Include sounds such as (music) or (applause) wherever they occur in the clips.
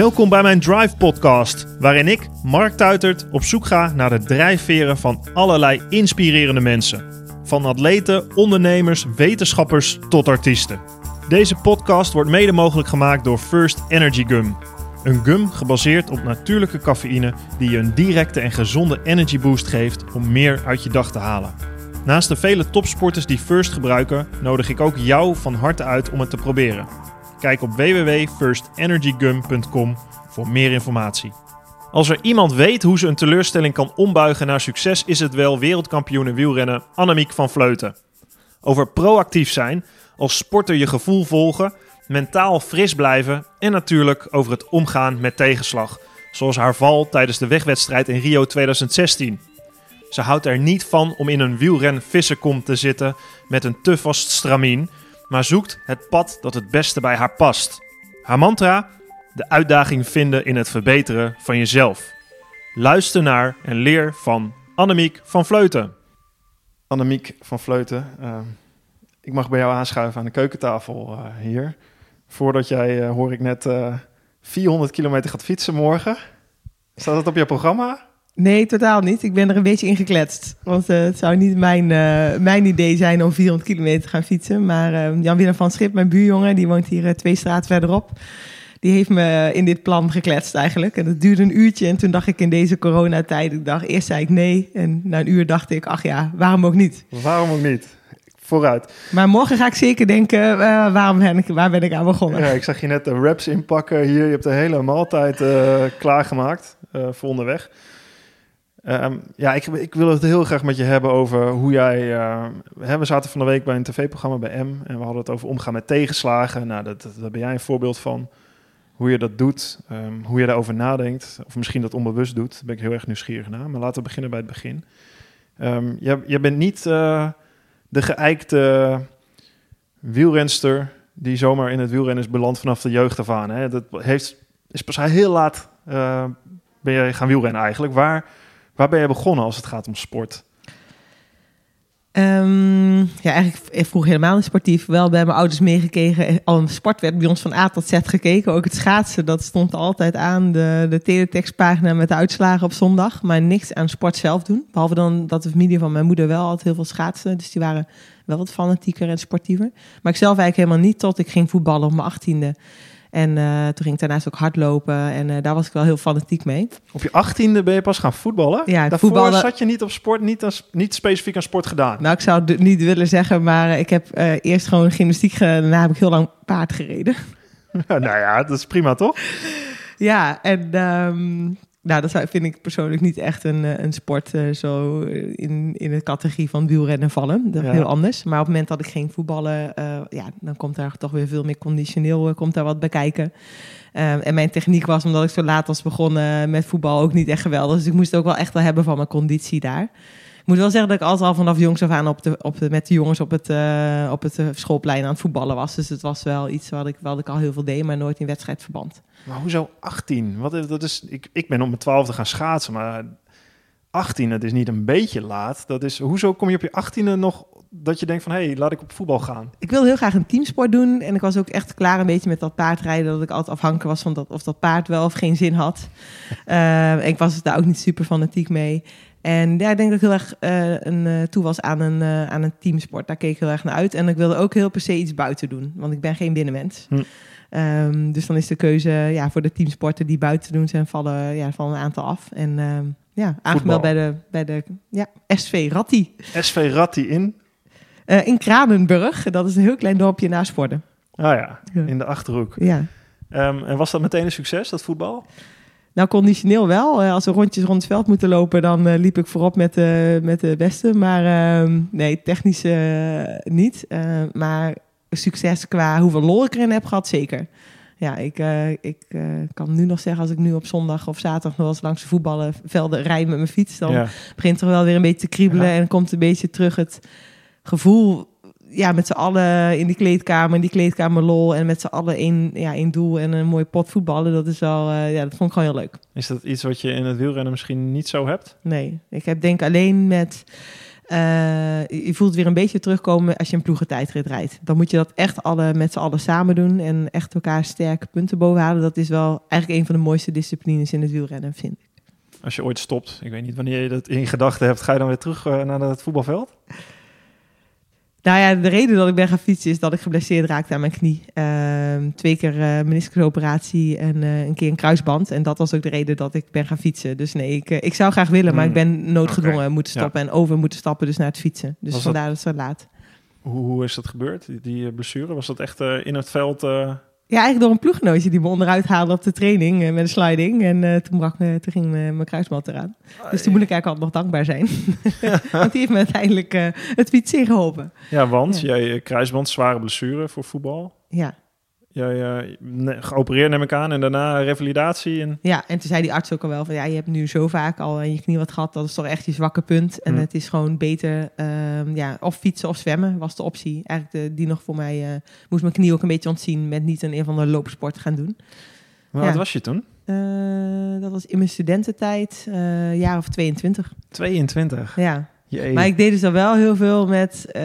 Welkom bij mijn Drive Podcast, waarin ik, Mark Tuitert, op zoek ga naar de drijfveren van allerlei inspirerende mensen. Van atleten, ondernemers, wetenschappers tot artiesten. Deze podcast wordt mede mogelijk gemaakt door First Energy Gum. Een gum gebaseerd op natuurlijke cafeïne die je een directe en gezonde energy boost geeft om meer uit je dag te halen. Naast de vele topsporters die First gebruiken, nodig ik ook jou van harte uit om het te proberen. Kijk op www.firstenergygum.com voor meer informatie. Als er iemand weet hoe ze een teleurstelling kan ombuigen naar succes, is het wel wereldkampioen in wielrennen Annemiek van Vleuten. Over proactief zijn, als sporter je gevoel volgen, mentaal fris blijven en natuurlijk over het omgaan met tegenslag, zoals haar val tijdens de wegwedstrijd in Rio 2016. Ze houdt er niet van om in een wielren vissenkom te zitten met een te vast stramien, maar zoekt het pad dat het beste bij haar past. Haar mantra: de uitdaging vinden in het verbeteren van jezelf. Luister naar en leer van Annemiek van Vleuten. Annemiek van Vleuten, uh, ik mag bij jou aanschuiven aan de keukentafel uh, hier. Voordat jij, uh, hoor ik net, 400 kilometer gaat fietsen morgen. Staat dat op jouw programma? Nee, totaal niet. Ik ben er een beetje in gekletst. Want uh, het zou niet mijn, uh, mijn idee zijn om 400 kilometer te gaan fietsen. Maar uh, Jan-Willem van Schip, mijn buurjongen, die woont hier twee straten verderop. Die heeft me in dit plan gekletst eigenlijk. En dat duurde een uurtje. En toen dacht ik in deze coronatijd, ik dacht, eerst zei ik nee. En na een uur dacht ik, ach ja, waarom ook niet? Waarom ook niet? Vooruit. Maar morgen ga ik zeker denken, waarom ben ik, waar ben ik aan begonnen? Ja, ik zag je net de wraps inpakken hier. Je hebt de hele maaltijd klaargemaakt voor onderweg. Um, ja, ik, ik, wil het heel graag met je hebben over hoe jij. Hè, we zaten van de week bij een tv-programma bij M en we hadden het over omgaan met tegenslagen. Nou, dat, dat, daar ben jij een voorbeeld van. Hoe je dat doet, um, hoe je daarover nadenkt, of misschien dat onbewust doet. Daar ben ik heel erg nieuwsgierig naar. Maar laten we beginnen bij het begin. Um, je, je, bent niet uh, de geëikte wielrenster die zomaar in het wielrennen is beland vanaf de jeugd af aan. Hè. Dat heeft, is pas heel laat uh, ben je gaan wielrennen eigenlijk. Waar Waar ben je begonnen als het gaat om sport? Um, ja, eigenlijk vroeg helemaal niet sportief. Wel bij mijn ouders meegekregen. Al een sport werd bij ons van A tot Z gekeken. Ook het schaatsen, dat stond altijd aan. De, de teletextpagina met de uitslagen op zondag. Maar niks aan sport zelf doen. Behalve dan dat de familie van mijn moeder wel altijd heel veel schaatsen. Dus die waren wel wat fanatieker en sportiever. Maar ik zelf eigenlijk helemaal niet tot ik ging voetballen op mijn achttiende. En uh, toen ging ik daarnaast ook hardlopen. En uh, daar was ik wel heel fanatiek mee. Op je achttiende ben je pas gaan voetballen? Ja, Daarvoor voetballen... zat je niet op sport, niet, als, niet specifiek aan sport gedaan? Nou, ik zou het niet willen zeggen, maar ik heb uh, eerst gewoon gymnastiek gedaan. Daarna heb ik heel lang paard gereden. (laughs) nou ja, dat is prima, toch? ja, en um, nou, dat vind ik persoonlijk niet echt een, een sport uh, zo in, in de categorie van wielrennen vallen. Dat is ja. heel anders. Maar op het moment dat ik ging voetballen, uh, ja, dan komt daar toch weer veel meer conditioneel uh, komt daar wat bij kijken. en mijn techniek was, omdat ik zo laat was begonnen met voetbal, ook niet echt geweldig. Dus ik moest ook wel echt wel hebben van mijn conditie daar. Ik moet wel zeggen dat ik altijd al vanaf jongs af aan op de, op de, met de jongens op het, op het schoolplein aan het voetballen was. Dus het was wel iets wat ik, wat ik al heel veel deed, maar nooit in wedstrijdverband. Maar hoezo 18? Wat, dat is, ik, ik ben op mijn twaalfde gaan schaatsen, maar 18, dat is niet een beetje laat. Dat is, hoezo kom je op je 18e nog dat je denkt van, hé, hey, laat ik op voetbal gaan? Ik wilde heel graag een teamsport doen. En ik was ook echt klaar een beetje met dat paardrijden. Dat ik altijd afhankelijk was van dat, of dat paard wel of geen zin had. uh, (laughs) en ik was daar ook niet super fanatiek mee. En ja, ik denk dat ik heel erg uh, een, uh, toe was aan een, uh, aan een teamsport. Daar keek ik heel erg naar uit. En ik wilde ook heel per se iets buiten doen. Want ik ben geen binnenmens. Hm. Um, dus dan is de keuze ja, voor de teamsporten die buiten doen zijn, vallen, ja, vallen een aantal af. En um, ja, aangemeld bij de, bij de ja, SV Ratti. SV Ratti in? Uh, in Kranenburg. Dat is een heel klein dorpje naast Vorden. Ah ja, ja. in de Achterhoek. Ja. Um, en was dat meteen een succes, dat voetbal? Nou, conditioneel wel. Als we rondjes rond het veld moeten lopen, dan uh, liep ik voorop met, uh, met de beste. Maar uh, nee, technisch niet. maar succes qua hoeveel lol ik erin heb gehad, zeker. Ja, ik, eh, ik eh, kan nu nog zeggen, als ik nu op zondag of zaterdag nog eens langs de voetballenvelden rij met mijn fiets, dan Ja. begint er wel weer een beetje te kriebelen Ja. en komt een beetje terug het gevoel, ja, met z'n allen in die kleedkamer, in die kleedkamer lol en met z'n allen één, ja, één doel en een mooi pot voetballen. Dat is wel, eh, ja, dat vond ik gewoon heel leuk. Is dat iets wat je in het wielrennen misschien niet zo hebt? Nee, ik heb denk alleen met. Eh, je voelt weer een beetje terugkomen als je een ploegentijdrit rijdt. Dan moet je dat echt alle, met z'n allen samen doen en echt elkaar sterke punten bovenhalen. Dat is wel eigenlijk een van de mooiste disciplines in het wielrennen, vind ik. Als je ooit stopt, ik weet niet wanneer je dat in gedachten hebt, ga je dan weer terug eh, naar het voetbalveld? Nou ja, de reden dat ik ben gaan fietsen is dat ik geblesseerd raakte aan mijn knie. Ehm, twee keer eh meniscusoperatie en eh, een keer een kruisband. En dat was ook de reden dat ik ben gaan fietsen. Dus nee, ik, eh, ik zou graag willen, maar ik ben noodgedwongen moeten ja. stoppen en over moeten stappen dus naar het fietsen. Dus Was vandaar dat het zo laat. Hoe, hoe is dat gebeurd, die, die blessure? Was dat echt in het veld? Ja, eigenlijk door een ploeggenootje die me onderuit haalde op de training eh, met een sliding. En eh, toen, brak me, toen ging me- mijn kruisband eraan. Dus toen moet ik eigenlijk altijd nog dankbaar zijn. (laughs) (laughs) Want die heeft me uiteindelijk eh, het fietsen ingeholpen. Ja, want Ja. jij kruisband, zware blessure voor voetbal. Ja. Eh, ne- geopereerd neem ik aan en daarna revalidatie. En... ja, en toen zei die arts ook al wel van... ja, je hebt nu zo vaak al aan je knie wat gehad. Dat is toch echt je zwakke punt. En Hm. het is gewoon beter... ehm, ja, of fietsen of zwemmen was de optie. Eigenlijk de, die nog voor mij... eh, moest mijn knie ook een beetje ontzien... met niet een een van de loopsport gaan doen. Ja. oud was je toen? Eh, dat was in mijn studententijd, eh jaar of 22. 22. Ja. Jee. Maar ik deed dus al wel heel veel met eh,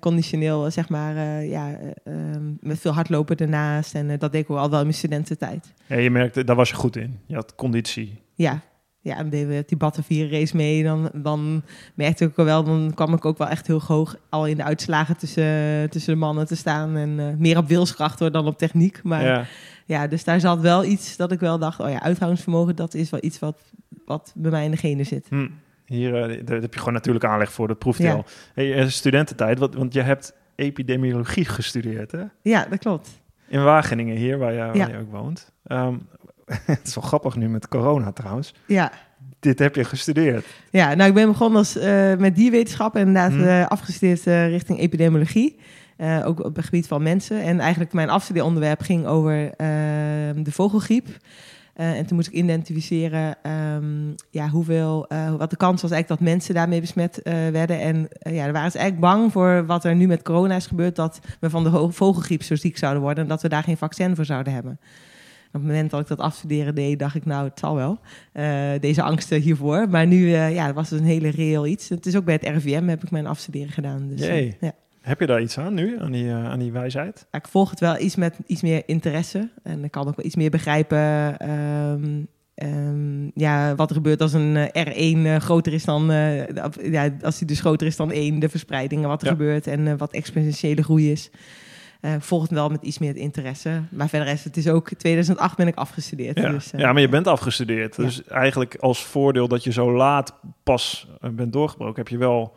conditioneel, zeg maar, eh, ja, eh, ehm, met veel hardlopen ernaast. En dat deed ik al wel in mijn studententijd. Ja, je merkte, daar was je goed in. Je had conditie. Ja, ja dan deden we die Battenvier race mee. Dan, dan merkte ik ook wel, dan kwam ik ook wel echt heel hoog al in de uitslagen tussen, tussen de mannen te staan. En meer op wilskracht hoor, dan op techniek. Maar ja. ja. dus daar zat wel iets dat ik wel dacht, oh ja, uithoudingsvermogen, dat is wel iets wat, wat bij mij in de genen zit. Hm. Hier eh, daar heb je gewoon natuurlijk aanleg voor. Dat proeft je Ja. al. Hey, eh, studententijd, wat, want je hebt epidemiologie gestudeerd, hè? Ja, dat klopt. In Wageningen, hier waar je, waar Ja. je ook woont. Ehm, (laughs) het is wel grappig nu met corona trouwens. Ja, Dit heb je gestudeerd. Ja, nou, ik ben begonnen als, eh, met dierwetenschappen, inderdaad Hmm. afgestudeerd richting epidemiologie. Ook op het gebied van mensen. En eigenlijk mijn afstudeeronderwerp ging over eh, de vogelgriep. Eh, en toen moest ik identificeren ehm, ja, hoeveel, eh, wat de kans was eigenlijk dat mensen daarmee besmet eh, werden. En ja, daar waren ze eigenlijk bang voor wat er nu met corona is gebeurd. Dat we van de vogelgriep zo ziek zouden worden en dat we daar geen vaccin voor zouden hebben. Op het moment dat ik dat afstuderen deed, dacht ik, nou, het zal wel. Deze angsten hiervoor. Maar nu ja, was het een hele reëel iets. Het is ook bij het RIVM heb ik mijn afstuderen gedaan. Dus, ja. Heb je daar iets aan nu, aan die, eh, aan die wijsheid? Ja, ik volg het wel iets met iets meer interesse. En ik kan ook wel iets meer begrijpen ehm, ehm, ja, wat er gebeurt als een eh, R1 eh, groter is dan... de- ja, als die dus groter is dan 1, de verspreiding en wat er Ja. gebeurt. En wat exponentiële groei is. Eh, ik volg het wel met iets meer interesse. Maar verder is het is ook... 2008 ben ik afgestudeerd. Ja. Dus, ja, maar je bent afgestudeerd. Ja. Dus eigenlijk als voordeel dat je zo laat pas bent doorgebroken, heb je wel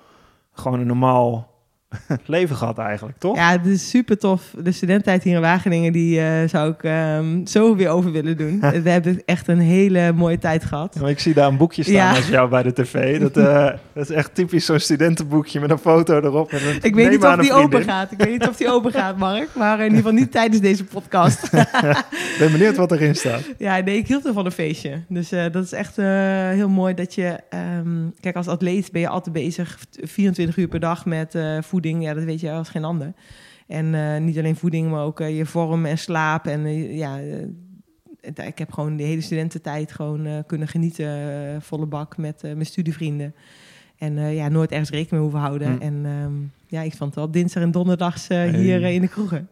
gewoon een normaal (laughs) leven gehad eigenlijk, toch? Ja, het is super tof. De studententijd hier in Wageningen, die eh, zou ik ehm, zo weer over willen doen. (laughs) We hebben echt een hele mooie tijd gehad. Ja, maar ik zie daar een boekje staan Ja. als jou bij de tv. Dat, eh, (laughs) dat is echt typisch zo'n studentenboekje met een foto erop. Met een, Ik weet niet of die open gaat. Ik weet niet of die open gaat, Mark. Maar in ieder geval niet tijdens deze podcast. Ik ben benieuwd wat erin staat. ja, nee, ik hield er van een feestje. Dus eh, dat is echt heel mooi dat je... ehm, kijk, als atleet ben je altijd bezig 24 uur per dag met eh, voeding. Ja, dat weet je als geen ander. En eh, niet alleen voeding, maar ook eh, je vorm en slaap. En eh, ja, ik heb gewoon de hele studententijd gewoon kunnen genieten. volle bak met mijn studievrienden. En ja, nooit ergens rekening mee hoeven houden. Hm. En ehm, ja, ik vond het wel dinsdag en donderdags Hey. hier in de kroegen.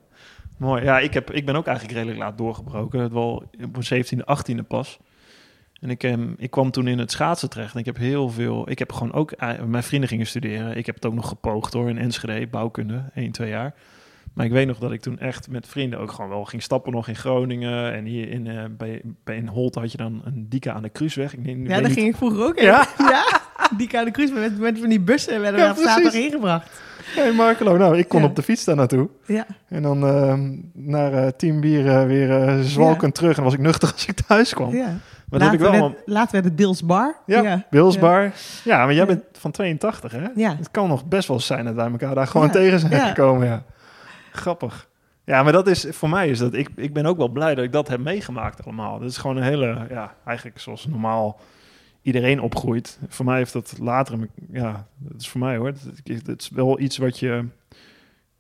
Mooi. Ja, ik, heb, ik ben ook eigenlijk redelijk laat doorgebroken. Het wel op mijn 17e, 18e pas. En ik, em, ik kwam toen in het schaatsen terecht. En ik heb heel veel... Ik heb gewoon ook... eh, Mijn vrienden gingen studeren. Ik heb het ook nog gepoogd hoor, in Enschede, bouwkunde, 1, 2 jaar. Maar ik weet nog dat ik toen echt met vrienden ook gewoon wel ging stappen nog in Groningen. En hier in, eh, bij, bij in Holt had je dan een Dika aan de Kruisweg. Ik, weet- Ja, daar ging ik vroeger ook in. Ja? (laughs) ja? Die Koude Cruise met, met van die bussen werden Ja, we zaterdag precies. ingebracht. Hey Markelo, nou, ik kon Ja. op de fiets daar naartoe. Ja. En dan ehm naar eh tien bier eh, weer zwalkend terug. En dan was ik nuchter als ik thuis kwam. ja. Maar dat heb ik wel... later, allemaal- werd, later werd het Bills Bar. Ja, Wilsbar. Ja. maar jij Ja. bent van 82, hè? Ja. Het kan nog best wel zijn dat wij elkaar daar gewoon Ja, tegen zijn ja. gekomen, ja. Grappig. Ja, maar dat is voor mij is dat ik, ik ben ook wel blij dat ik dat heb meegemaakt allemaal. Dat is gewoon een hele, ja, eigenlijk zoals normaal iedereen opgroeit. Voor mij heeft dat later, ja, dat is voor mij hoor. Het, het is wel iets wat je,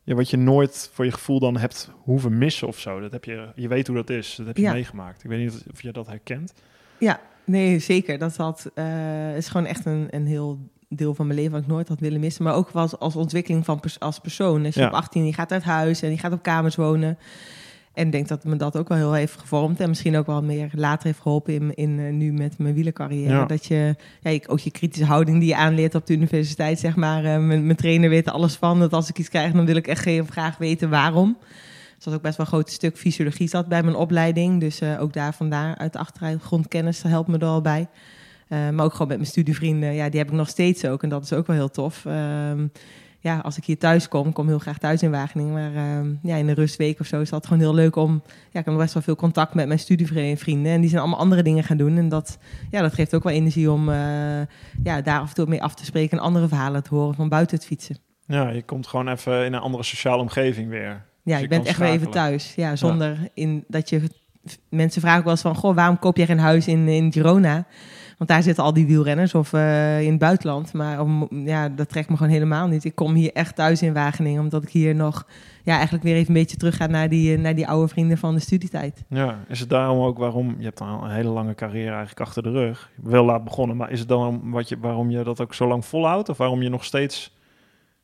ja, wat je nooit voor je gevoel dan hebt hoeven missen of zo. Dat heb je, je weet hoe dat is. Dat heb je Ja. meegemaakt. Ik weet niet of je dat herkent. Ja, nee, zeker. Dat had, eh, is gewoon echt een, een heel deel van mijn leven wat ik nooit had willen missen. Maar ook wel als, als ontwikkeling van pers- als persoon. Als je Ja. op 18 je gaat uit huis en je gaat op kamers wonen. En ik denk dat me dat ook wel heel heeft gevormd. En misschien ook wel meer later heeft geholpen in, in, eh, nu met mijn wielercarrière. Ja. Dat je, ja, ook je kritische houding die je aanleert op de universiteit, zeg maar. eh, mijn, mijn trainer weet er alles van. Dat als ik iets krijg, dan wil ik echt heel graag weten waarom. Is ook best wel een groot stuk fysiologie zat bij mijn opleiding. Dus eh, ook daar vandaar uit de achtergrondkennis helpt me er al bij. Eh, maar ook gewoon met mijn studievrienden. Ja, die heb ik nog steeds ook. En dat is ook wel heel tof. Ehm, ja, als ik hier thuis kom, kom heel graag thuis in Wageningen. Maar ehm, ja, in een rustweek of zo is dat gewoon heel leuk om... Ja, ik heb best wel veel contact met mijn studievrienden. En die zijn allemaal andere dingen gaan doen. En dat, ja, dat geeft ook wel energie om eh, ja, daar af en toe mee af te spreken... en andere verhalen te horen van buiten het fietsen. Ja, je komt gewoon even in een andere sociale omgeving weer. Ja, Dus je je bent echt weer even thuis. Ja, zonder in dat je... Mensen vragen ook wel eens van... Goh, waarom koop jij geen huis in, in Girona? Want daar zitten al die wielrenners of eh, in het buitenland. Maar ja, dat trekt me gewoon helemaal niet. Ik kom hier echt thuis in Wageningen. Omdat ik hier nog... Ja, eigenlijk weer even een beetje terug ga naar die, eh, naar die oude vrienden van de studietijd. Ja, is het daarom ook waarom... Je hebt al een hele lange carrière eigenlijk achter de rug. Wel laat begonnen, maar is het dan wat je, waarom je dat ook zo lang volhoudt? Of waarom je nog steeds...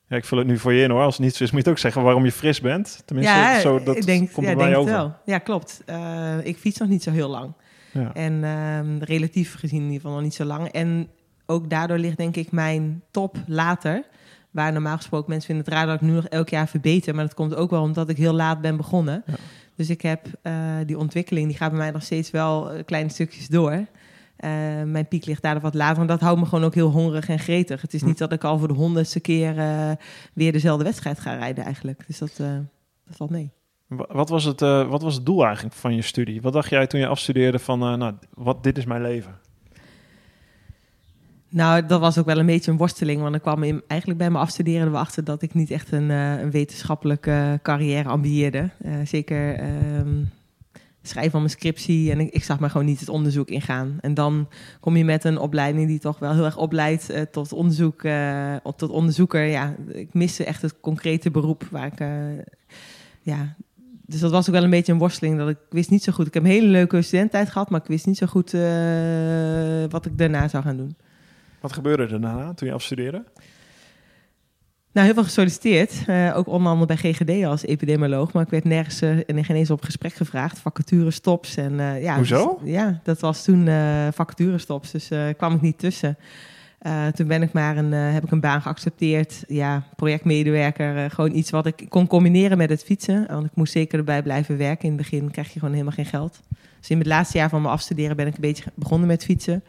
Ja, ik vul het nu voor je in hoor. Als het niet zo is, moet je het ook zeggen waarom je fris bent. Tenminste, ja, zo, dat ik denk, komt ja, bij denk over. wel. Ja, klopt. Eh, ik fiets nog niet zo heel lang. Ja. En ehm, relatief gezien in ieder geval nog niet zo lang. En ook daardoor ligt denk ik mijn top later. Waar normaal gesproken mensen vinden het raar dat ik nu nog elk jaar verbeter. Maar dat komt ook wel omdat ik heel laat ben begonnen. Ja. Dus ik heb eh, die ontwikkeling, die gaat bij mij nog steeds wel eh, kleine stukjes door. Eh, mijn piek ligt daar wat later. En dat houdt me gewoon ook heel hongerig en gretig. Het is Hm. niet dat ik al voor de honderdste keer eh, weer dezelfde wedstrijd ga rijden eigenlijk. Dus dat, eh, dat valt mee. Wa- Wat was, het, wat was het doel eigenlijk van je studie? Wat dacht jij toen je afstudeerde van, nou, wat, dit is mijn leven? Nou, dat was ook wel een beetje een worsteling. Want ik kwam in, eigenlijk bij mijn afstuderen erachter dat ik niet echt een, een wetenschappelijke carrière ambieerde. Zeker ehm schrijven van mijn scriptie. En ik, ik zag maar gewoon niet het onderzoek ingaan. En dan kom je met een opleiding die toch wel heel erg opleidt eh, tot, onderzoek, eh, tot onderzoeker. Ja, ik miste echt het concrete beroep waar ik... eh, ja, dus dat was ook wel een beetje een worsteling. Dat ik, wist niet zo goed. Ik heb een hele leuke studententijd gehad, maar ik wist niet zo goed wat ik daarna zou gaan doen. Wat gebeurde er daarna toen je afstudeerde? Nou, heel veel gesolliciteerd. Eh, ook onder andere bij GGD als epidemioloog. Maar ik werd nergens eh, en geen eens op gesprek gevraagd. Vacature stops. En, eh, ja, Hoezo? dus- ja, dat was toen vacature stops. Dus kwam ik niet tussen. Toen ben ik maar een, heb ik een baan geaccepteerd. Ja, projectmedewerker. gewoon iets wat ik kon combineren met het fietsen. Want ik moest zeker erbij blijven werken. In het begin krijg je gewoon helemaal geen geld. Dus in het laatste jaar van mijn afstuderen ben ik een beetje begonnen met fietsen.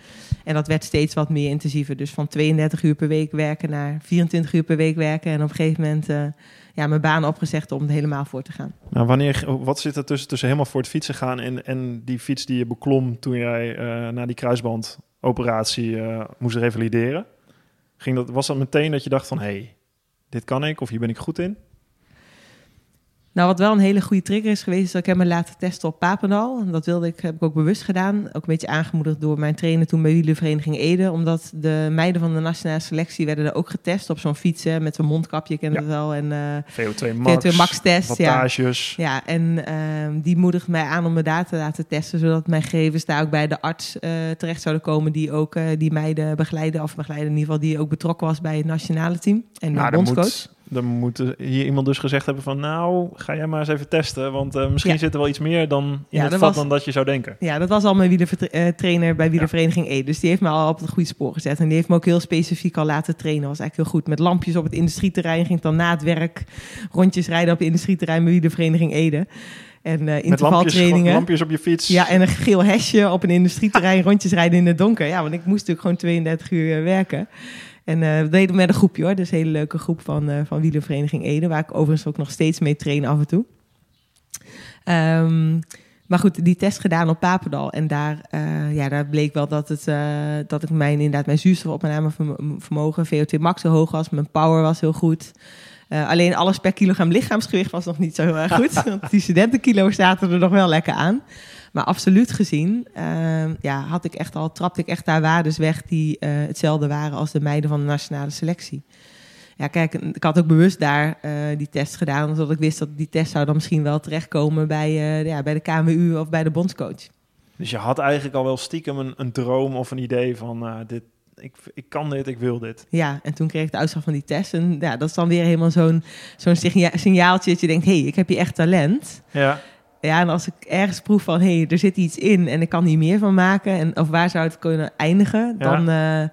En dat werd steeds wat meer intensiever. Dus van 32 uur per week werken naar 24 uur per week werken. En op een gegeven moment eh, ja, mijn baan opgezegd om er helemaal voor te gaan. Nou, wanneer, wat zit er tussen, tussen helemaal voor het fietsen gaan en, en die fiets die je beklom toen jij eh na die kruisbandoperatie eh, moest revalideren? Ging dat, was dat meteen dat je dacht van, hé, hey, dit kan ik of hier ben ik goed in? Nou, wat wel een hele goede trigger is geweest, is dat ik heb me laten testen op Papendal. En dat wilde ik, heb ik ook bewust gedaan. Ook een beetje aangemoedigd door mijn trainer toen bij wielervereniging Ede. Omdat de meiden van de nationale selectie werden er ook getest op zo'n fietsen met zo'n mondkapje, ik ken Ja. het wel. En eh VO2 max, VO2 max test, ja. wattages. Ja, en ehm, die moedigt mij aan om me daar te laten testen, zodat mijn gegevens daar ook bij de arts eh, terecht zouden komen, die ook eh, die meiden begeleiden, of begeleiden in ieder geval, die ook betrokken was bij het nationale team en de Nou, bondscoach. Dan moet eh, hier iemand dus gezegd hebben van... nou, ga jij maar eens even testen, want eh, misschien Ja. zit er wel iets meer dan in Ja, het vat was- dan dat je zou denken. Ja, dat was al mijn wielertrainer bij wielervereniging E. Dus die heeft me al op het goede spoor gezet. En die heeft me ook heel specifiek al laten trainen. was eigenlijk heel goed. Met lampjes op het industrieterrein ging ik dan na het werk rondjes rijden op het industrieterrein bij wielervereniging Ede. En eh Met lampjes, intervaltrainingen. lampjes op je fiets. Ja, en een geel hesje op een industrieterrein (laughs) rondjes rijden in het donker. Ja, want ik moest natuurlijk gewoon 32 uur eh, werken. En eh dat deden met een groepje hoor. Dus een hele leuke groep van, eh van wielervereniging Ede. Waar ik overigens ook nog steeds mee train af en toe. Ehm, maar goed, die test gedaan op Papendal. En daar, eh, ja, daar bleek wel dat, het, dat ik mijn, inderdaad mijn zuurstofopnamevermogen, VO2 max zo hoog was. Mijn power was heel goed. Uh, alleen alles per kilogram lichaamsgewicht was nog niet zo heel erg goed. (laughs) want die studentenkilo zaten er nog wel lekker aan. Maar absoluut gezien uh, ja, had ik echt al, trapte ik echt daar waardes weg die uh, hetzelfde waren als de meiden van de nationale selectie. Ja, kijk, ik had ook bewust daar uh, die test gedaan, omdat ik wist dat die test zou dan misschien wel terechtkomen bij, ja, bij de KMU of bij de bondscoach. Dus je had eigenlijk al wel stiekem een, een droom of een idee van dit, ik, ik kan dit, ik wil dit. Ja, en toen kreeg ik de uitslag van die test. En ja, dat is dan weer helemaal zo'n zo'n signaaltje dat je denkt, hé, hey, ik heb hier echt talent. Ja. Ja, en als ik ergens proef van, hé, hey, er zit iets in en ik kan hier meer van maken. En, of waar zou het kunnen eindigen, dan, ja.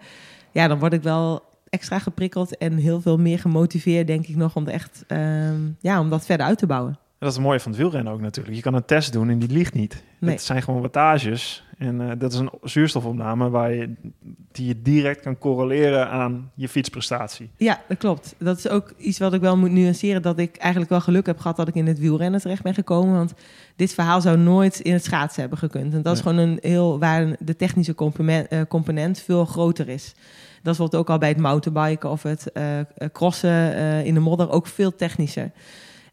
ja, dan word ik wel extra geprikkeld en heel veel meer gemotiveerd, denk ik nog, om, echt, uh, ja, om dat verder uit te bouwen. Dat is het mooie van het wielrennen ook natuurlijk. Je kan een test doen en die ligt niet. Nee. Het zijn gewoon wattages. En uh, dat is een zuurstofopname waar je, die je direct kan correleren aan je fietsprestatie. Ja, dat klopt. Dat is ook iets wat ik wel moet nuanceren. Dat ik eigenlijk wel geluk heb gehad dat ik in het wielrennen terecht ben gekomen. Want dit verhaal zou nooit in het schaatsen hebben gekund. En dat is gewoon een heel waar de technische component, uh, component veel groter is. Dat wordt ook al bij het mountainbiken of het uh, crossen in de modder ook veel technischer.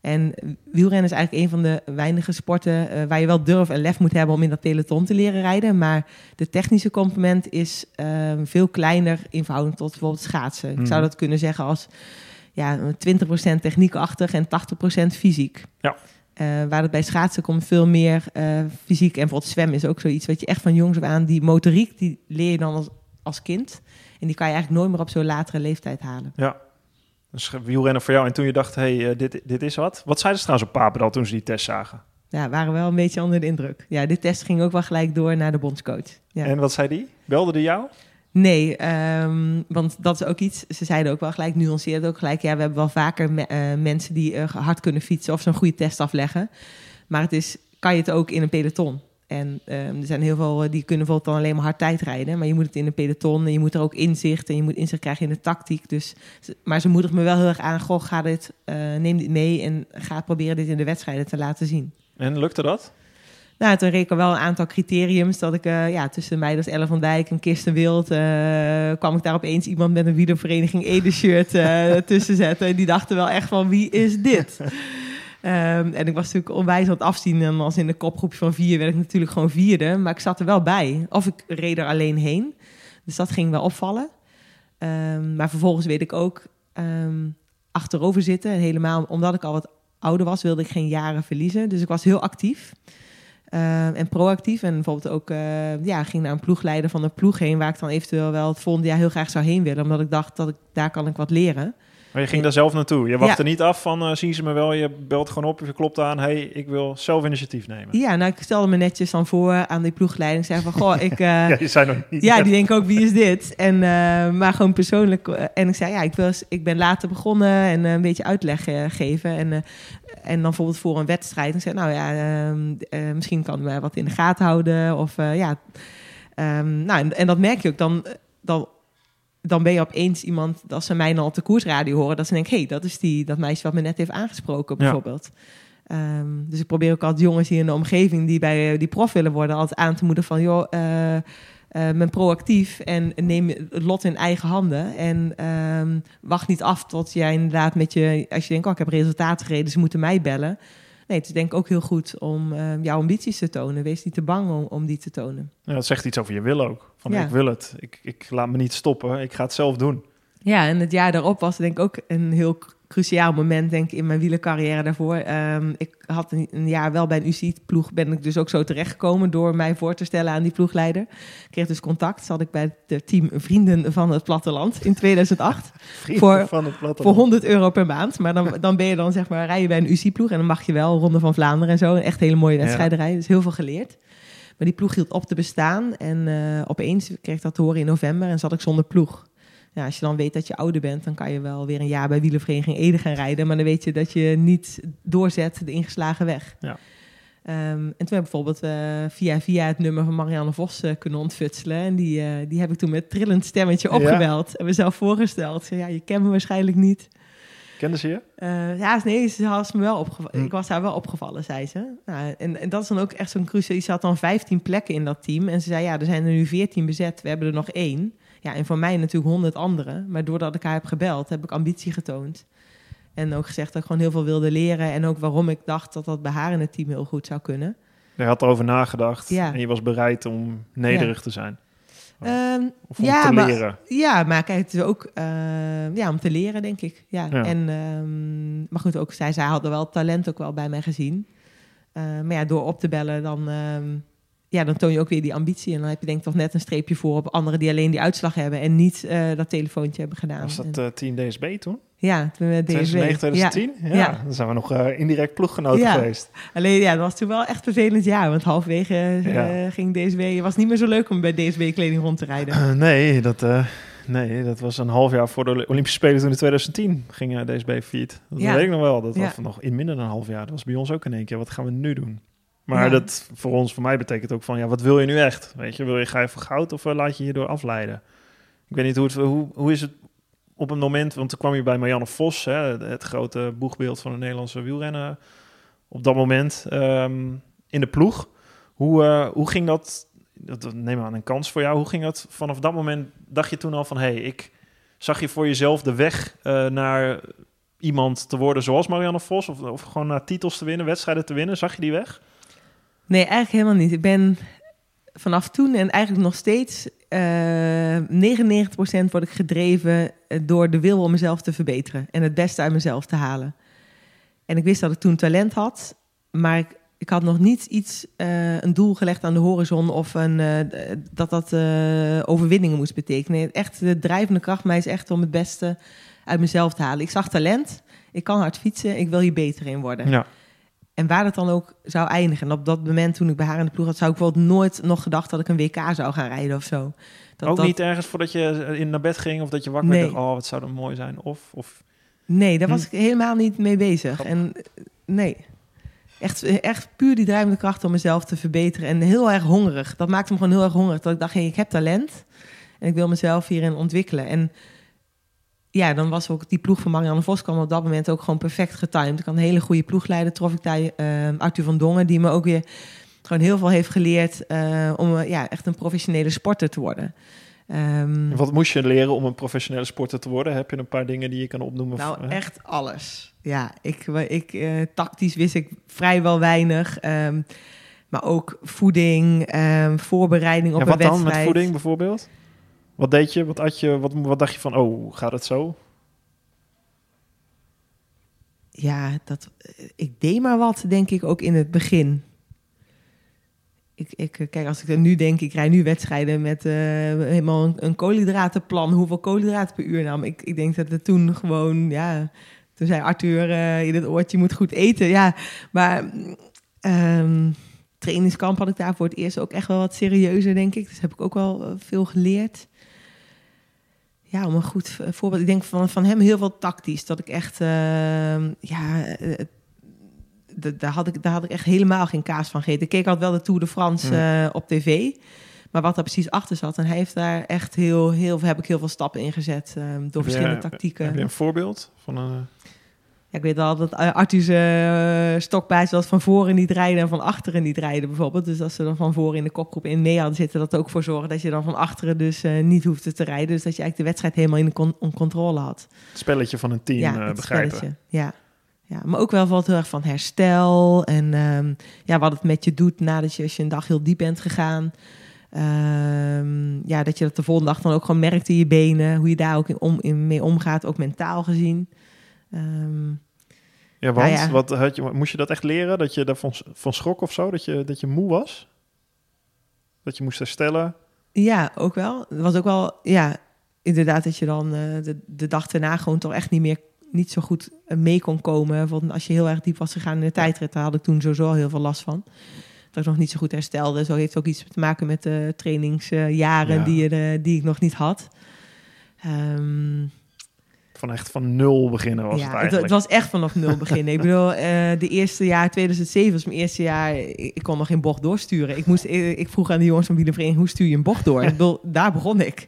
En wielrennen is eigenlijk een van de weinige sporten uh, waar je wel durf en lef moet hebben om in dat peloton te leren rijden. Maar de technische component is uh, veel kleiner in verhouding tot bijvoorbeeld schaatsen. Mm. Ik zou dat kunnen zeggen als ja, 20% techniekachtig en 80% fysiek. Ja. Uh, waar het bij schaatsen komt veel meer fysiek. En bijvoorbeeld zwemmen is ook zoiets wat je echt van jongs af aan... die motoriek, die leer je dan als, als kind. En die kan je eigenlijk nooit meer op zo'n latere leeftijd halen. Ja, dus wielrennen voor jou. En toen je dacht, hé, hey, uh, dit, dit is wat. Wat zeiden ze trouwens op Papendal toen ze die test zagen? Ja, waren wel een beetje onder de indruk. Ja, dit test ging ook wel gelijk door naar de bondscoach. Ja. En wat zei die? Belde die jou? Nee, um, want dat is ook iets. Ze zeiden ook wel gelijk, nuanceerden ook gelijk. Ja, we hebben wel vaker me, uh, mensen die uh, hard kunnen fietsen of zo'n goede test afleggen. Maar het is, kan je het ook in een peloton? En um, er zijn heel veel die kunnen bijvoorbeeld dan alleen maar hard tijd rijden. Maar je moet het in een peloton en je moet er ook inzicht en je moet inzicht krijgen in de tactiek. Dus, maar ze moedigt me wel heel erg aan. Goh, ga dit, uh, neem dit mee en ga proberen dit in de wedstrijden te laten zien. En lukte dat? Nou, toen reed ik wel een aantal criteriums. Dat ik uh, ja, tussen mij, dus Elle van Dijk en Kirsten Wild... Uh, kwam ik daar opeens iemand met een wielervereniging Ede-shirt uh, (laughs) tussen zetten. En die dachten wel echt van, wie is dit? Um, en ik was natuurlijk onwijs aan het afzien. En als in de kopgroepje van vier werd ik natuurlijk gewoon vierde. Maar ik zat er wel bij. Of ik reed er alleen heen. Dus dat ging wel opvallen. Um, maar vervolgens weet ik ook um, achterover zitten. En helemaal omdat ik al wat ouder was, wilde ik geen jaren verliezen. Dus ik was heel actief. en proactief. En bijvoorbeeld ook uh, ja, ging naar een ploegleider van een ploeg heen... waar ik dan eventueel wel het volgende jaar heel graag zou heen willen. Omdat ik dacht, dat ik, daar kan ik wat leren. Maar je ging daar zelf naartoe. Je wachtte niet af van uh, zien ze me wel. Je belt gewoon op je klopt aan. hey, ik wil zelf initiatief nemen. Ja, nou ik stelde me netjes dan voor aan die ploegleiding. Zeg van, goh, ik... Uh, (laughs) ja, je zei nog niet. Ja, die denken ook, wie is dit? En, uh, maar gewoon persoonlijk. en ik zei, ja, ik, wil, ik ben later begonnen en een beetje uitleg geven. En, en dan bijvoorbeeld voor een wedstrijd. En zei, nou ja, ehm, misschien kan mij wat in de gaten houden. Of ja... Um, nou, en, en dat merk je ook dan... dan dan ben je opeens iemand, als ze mij dan op de koersradio horen, dat ze denken, hé, hey, dat is die, dat meisje wat me net heeft aangesproken, bijvoorbeeld. Ja. Um, dus ik probeer ook altijd jongens hier in de omgeving die bij die prof willen worden, altijd aan te moedigen van, joh, uh, uh, ben proactief en neem het lot in eigen handen. En um, wacht niet af tot jij inderdaad met je, als je denkt, oh, ik heb resultaten gereden, ze moeten mij bellen. Nee, het is denk ik ook heel goed om uh, jouw ambities te tonen. Wees niet te bang om, om die te tonen. Ja, dat zegt iets over je wil ook. Van ja. ik wil het. Ik, ik laat me niet stoppen. Ik ga het zelf doen. Ja, en het jaar daarop was denk ik ook een heel cruciaal moment denk ik in mijn wielercarrière daarvoor. Um, ik had een, een, jaar wel bij een UCI-ploeg, ben ik dus ook zo terechtgekomen door mij voor te stellen aan die ploegleider. Ik kreeg dus contact, zat ik bij het team Vrienden van het Platteland in 2008. (laughs) voor, van het platteland. voor 100 euro per maand. Maar dan, dan ben je dan zeg maar, rij je bij een UCI-ploeg en dan mag je wel Ronde van Vlaanderen en zo. Een echt hele mooie wedstrijden rijden, dus heel veel geleerd. Maar die ploeg hield op te bestaan en uh, opeens kreeg ik dat te horen in november en zat ik zonder ploeg ja, als je dan weet dat je ouder bent, dan kan je wel weer een jaar bij wielervereniging Ede gaan rijden. Maar dan weet je dat je niet doorzet de ingeslagen weg. Ja. Um, en toen heb ik bijvoorbeeld uh, via via het nummer van Marianne Vos uh, kunnen ontfutselen. En die, uh, die heb ik toen met trillend stemmetje opgebeld. Ja. En mezelf voorgesteld. Zei, ja, je kent me waarschijnlijk niet. Kende ze je? ja, nee, ze had me wel opgevallen. Hm. Ik was haar wel opgevallen, zei ze. Nou, en, en dat is dan ook echt zo'n cruciaal. Ze had dan 15 plekken in dat team. En ze zei, ja, er zijn er nu 14 bezet. We hebben er nog één. Ja, en voor mij natuurlijk honderd anderen. Maar doordat ik haar heb gebeld, heb ik ambitie getoond. En ook gezegd dat ik gewoon heel veel wilde leren. En ook waarom ik dacht dat dat bij haar in het team heel goed zou kunnen. Je had erover nagedacht Ja. en je was bereid om nederig te zijn. Ehm, Of om Ja, te maar- leren. ja, maar kijk, het is ook eh, ja, om te leren, denk ik. Ja. Ja. En, ehm, maar goed, ook zij, zij hadden wel talent ook wel bij mij gezien. Maar ja, door op te bellen, dan, ehm, ja, dan toon je ook weer die ambitie. En dan heb je denk ik toch net een streepje voor op anderen die alleen die uitslag hebben en niet eh, dat telefoontje hebben gedaan. Was dat eh, team DSB toen? ja, toen met DSW. 2009, 2010? Ja. Ja. Dan zijn we nog eh, indirect ploeggenoten Ja. geweest. Alleen ja, dat was toen wel echt vervelend jaar. Want halverwege ging DSW... Het was niet meer zo leuk om bij DSW-kleding rond te rijden. Nee, dat, nee, dat was een half jaar voor de Olympische Spelen toen in 2010 ging DSB failliet. Dat weet ik nog wel. Dat was nog in minder dan een half jaar. Dat was bij ons ook in één keer. Wat gaan we nu doen? Maar Ja. dat voor ons, voor mij betekent ook van, ja, wat wil je nu echt? Weet je, wil je, ga je voor goud of eh, laat je hierdoor afleiden? Ik weet niet hoe het, hoe, hoe is het op een moment, want toen kwam je bij Marianne Vos, hè, het grote boegbeeld van de Nederlandse wielrennen, op dat moment ehm, in de ploeg. Hoe, eh, hoe ging dat, dat dat- neem aan een kans voor jou, hoe ging dat vanaf dat moment, dacht je toen al van, hé, hey, ik zag je voor jezelf de weg eh, naar iemand te worden zoals Marianne Vos, of, of gewoon naar titels te winnen, wedstrijden te winnen, zag je die weg? Nee, eigenlijk helemaal niet. Ik ben vanaf toen en eigenlijk nog steeds... eh 99% word ik gedreven eh, door de wil om mezelf te verbeteren. En het beste uit mezelf te halen. En ik wist dat ik toen talent had. Maar ik, ik had nog niet iets, eh, een doel gelegd aan de horizon... of een, dat dat overwinningen moest betekenen. Echt, de drijvende kracht mij is echt om het beste uit mezelf te halen. Ik zag talent, ik kan hard fietsen, ik wil hier beter in worden. Ja. En waar dat dan ook zou eindigen. En op dat moment toen ik bij haar in de ploeg had, zou ik bijvoorbeeld nooit nog gedacht dat ik een WK zou gaan rijden of zo. Dat, ook dat- niet ergens voordat je in naar bed ging of dat je wakker Nee. werd, oh, wat zou dat mooi zijn? Of, of Nee, daar was Hm. ik helemaal niet mee bezig. Grappig. En eh, nee. Echt, echt puur die drijvende kracht om mezelf te verbeteren. En heel erg hongerig. Dat maakte me gewoon heel erg hongerig. Dat ik dacht, hey, ik heb talent. En ik wil mezelf hierin ontwikkelen. En ja, dan was ook die ploeg van Marianne Vos kwam op dat moment ook gewoon perfect getimed. Ik had een hele goede ploegleider. Trof ik daar eh, Arthur van Dongen, die me ook weer gewoon heel veel heeft geleerd eh, om eh, ja, echt een professionele sporter te worden. Ehm, wat moest je leren om een professionele sporter te worden? Heb je een paar dingen die je kan opnoemen? Nou, echt alles. Ja, ik, ik, eh, tactisch wist ik vrijwel weinig. ehm, maar ook voeding, ehm, voorbereiding op ja, een wat dan wedstrijd. met voeding bijvoorbeeld? Wat deed je? Wat, had je? wat, wat dacht je van, oh, gaat het zo? Ja, dat, eh, ik deed maar wat, denk ik, ook in het begin. Ik, ik, eh, kijk, als ik er nu denk, ik rij nu wedstrijden met eh, helemaal een, koolhydratenplan. Hoeveel koolhydraten per uur nam. Ik, ik denk dat het toen gewoon, ja... Toen zei Arthur eh, in het oortje, je moet goed eten. Ja, maar ehm, trainingskamp had ik daar voor het eerst ook echt wel wat serieuzer, denk ik. Dus heb ik ook wel veel geleerd. Ja, om een goed voorbeeld. Ik denk van, van hem heel veel tactisch. Dat ik echt, ehm, ja, eh, daar, had ik, daar had ik echt helemaal geen kaas van gegeten. Ik keek altijd wel de Tour de France eh, op tv. Maar wat daar precies achter zat. En hij heeft daar echt heel, heel, heb ik heel veel stappen in gezet. door Heb je- verschillende tactieken. Heb je een voorbeeld van een... eh, Ja, ik weet wel dat Arthur's uh, was van voren niet rijden en van achteren niet rijden bijvoorbeeld. Dus als ze dan van voren in de kopgroep in mee hadden zitten, dat ook voor zorgen dat je dan van achteren dus uh, niet hoefde te rijden. Dus dat je eigenlijk de wedstrijd helemaal in de con controle had. Het spelletje van een team ja, uh, het begrijpen. Spelletje, ja. ja, maar ook wel wat heel erg van herstel en um, ja, wat het met je doet nadat je, als je een dag heel diep bent gegaan. Um, ja, dat je dat de volgende dag dan ook gewoon merkt in je benen, hoe je daar ook in om, in mee omgaat, ook mentaal gezien. Um, ja, want ja. Wat, had je, moest je dat echt leren? Dat je daarvan van schrok of zo? Dat je, dat je moe was? Dat je moest herstellen? Ja, ook wel. Het was ook wel, ja, inderdaad dat je dan uh, de, de dag daarna gewoon toch echt niet meer niet zo goed mee kon komen. Want als je heel erg diep was gegaan in de tijdrit, daar had ik toen sowieso heel veel last van. Dat ik nog niet zo goed herstelde. Zo heeft ook iets te maken met de trainingsjaren ja. die, je, die ik nog niet had. Um, van echt van nul beginnen was ja, het eigenlijk. Het, was echt vanaf nul (laughs) beginnen. ik bedoel, uh, de eerste jaar, 2007 was mijn eerste jaar, ik, ik kon nog geen bocht doorsturen. Ik, moest, ik, ik vroeg aan de jongens van wielervereniging, hoe stuur je een bocht door? ik bedoel, (laughs) daar begon ik.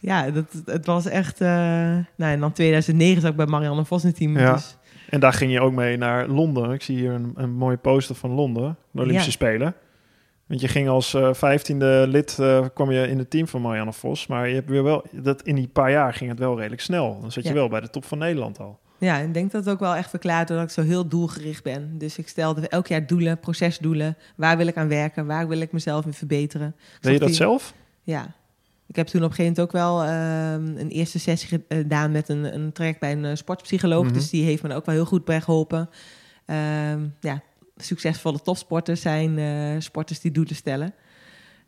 ja, dat, het was echt... Uh, nou, en dan 2009 zat ik bij Marianne Vos in het team. Ja. Dus, en daar ging je ook mee naar Londen. Ik zie hier een, een mooie poster van Londen, de Olympische ja. Spelen. Want je ging als uh, vijftiende lid, uh, kwam je in het team van Marianne Vos. Maar je hebt weer wel, dat in die paar jaar ging het wel redelijk snel. Dan zat je ja. wel bij de top van Nederland al. Ja, ik denk dat het ook wel echt verklaart dat ik zo heel doelgericht ben. Dus ik stelde elk jaar doelen, procesdoelen. Waar wil ik aan werken? Waar wil ik mezelf in verbeteren? Deed je dat zelf? Ja. Ik heb toen op een gegeven moment ook wel ehm, een eerste sessie gedaan met een, een traject bij een sportpsycholoog. Mhm. Dus die heeft me ook wel heel goed bij geholpen. Ehm, ja, succesvolle topsporters zijn eh, sporters die doelen stellen.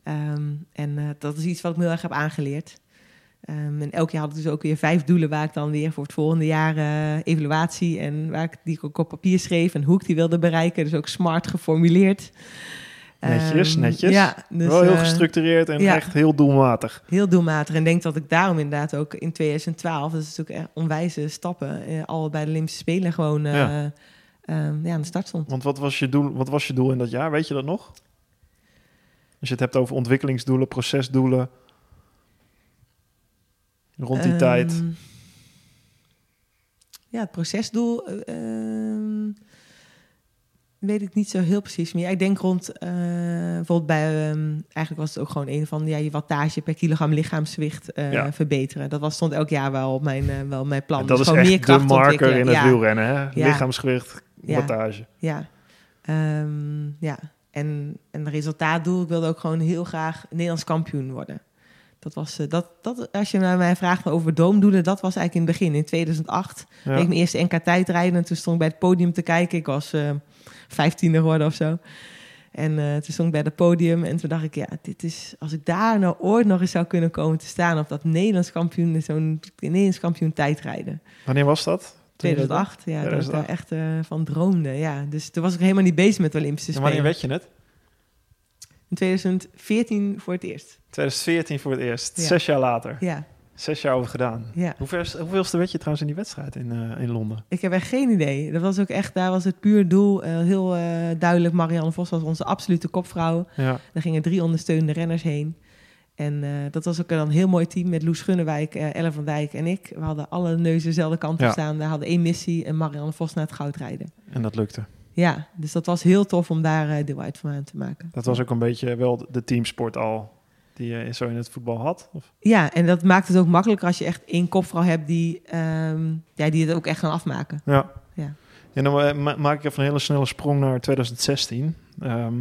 Ehm, en eh, dat is iets wat ik me heel erg heb aangeleerd. Ehm, en elk jaar had ik dus ook weer vijf doelen waar ik dan weer voor het volgende jaar eh, evaluatie en waar ik die ik ook op papier schreef en hoe ik die wilde bereiken. Dus ook smart geformuleerd. Netjes, Ehm, netjes. Ja, dus, Wel heel gestructureerd en ja. echt heel doelmatig. heel doelmatig. En denk dat ik daarom inderdaad ook in 2012, dat is natuurlijk echt onwijze stappen, al bij de Olympische Spelen gewoon Ja. Ehm, ja, aan de start stond. Want wat was, je doel, wat was je doel in dat jaar? Weet je dat nog? Als je het hebt over ontwikkelingsdoelen, procesdoelen. Rond die Ehm, tijd. Ja, het procesdoel eh, ehm, weet ik niet zo heel precies meer. Ik denk rond, eh, bijvoorbeeld bij, eigenlijk was het ook gewoon een van ja, je wattage per kilogram lichaamsgewicht eh, Ja. verbeteren. Dat was, stond elk jaar wel op mijn, eh, wel mijn plan. En Dus dat is echt de kracht marker in het ja, wielrennen. Hè? Ja. Lichaamsgewicht, Ja. wattage. Ja. Ehm, ja. En, en resultaatdoel, ik wilde ook gewoon heel graag Nederlands kampioen worden. Dat was, eh, dat, dat, als je naar mij vraagt over doomdoelen, dat was eigenlijk in het begin. In 2008 Ja. deed ik mijn eerste NK tijdrijden. En toen stond ik bij het podium te kijken. Ik was eh vijftiende geworden of zo. En eh, toen stond ik bij het podium. En toen dacht ik, ja, dit is... Als ik daar nou ooit nog eens zou kunnen komen te staan... op dat Nederlands kampioen, zo'n Nederlands kampioen tijdrijden. Wanneer was dat? 2008, ja, dat ik 2008. daar echt eh, van droomde. Ja, dus toen was ik helemaal niet bezig met de Olympische En wanneer Spelen. weet je het? In 2014 voor het eerst. 2014 voor het eerst. Ja. Zes jaar later. Ja, Zes jaar over gedaan. ja. Hoe ver, hoeveelste werd je trouwens in die wedstrijd in, eh, in Londen? Ik heb echt geen idee. Dat was ook echt, daar was het puur doel. eh, heel duidelijk, Marianne Vos was onze absolute kopvrouw. Ja. Er gingen drie ondersteunende renners heen. En eh, dat was ook een heel mooi team met Loes Gunnewijk, eh Elle van Dijk en ik. We hadden alle neuzen dezelfde kant op Ja. staan. We hadden één missie en Marianne Vos naar het goud rijden. En dat lukte. Ja, dus dat was heel tof om daar eh, deel uit van aan te maken. Dat was ook een beetje wel de teamsport al die je zo in het voetbal had? Of? Ja, en dat maakt het ook makkelijker als je echt één kopvrouw hebt die, ehm, ja, die het ook echt gaan afmaken. Ja. Ja. En dan ma- maak ik even een hele snelle sprong naar 2016. Ehm,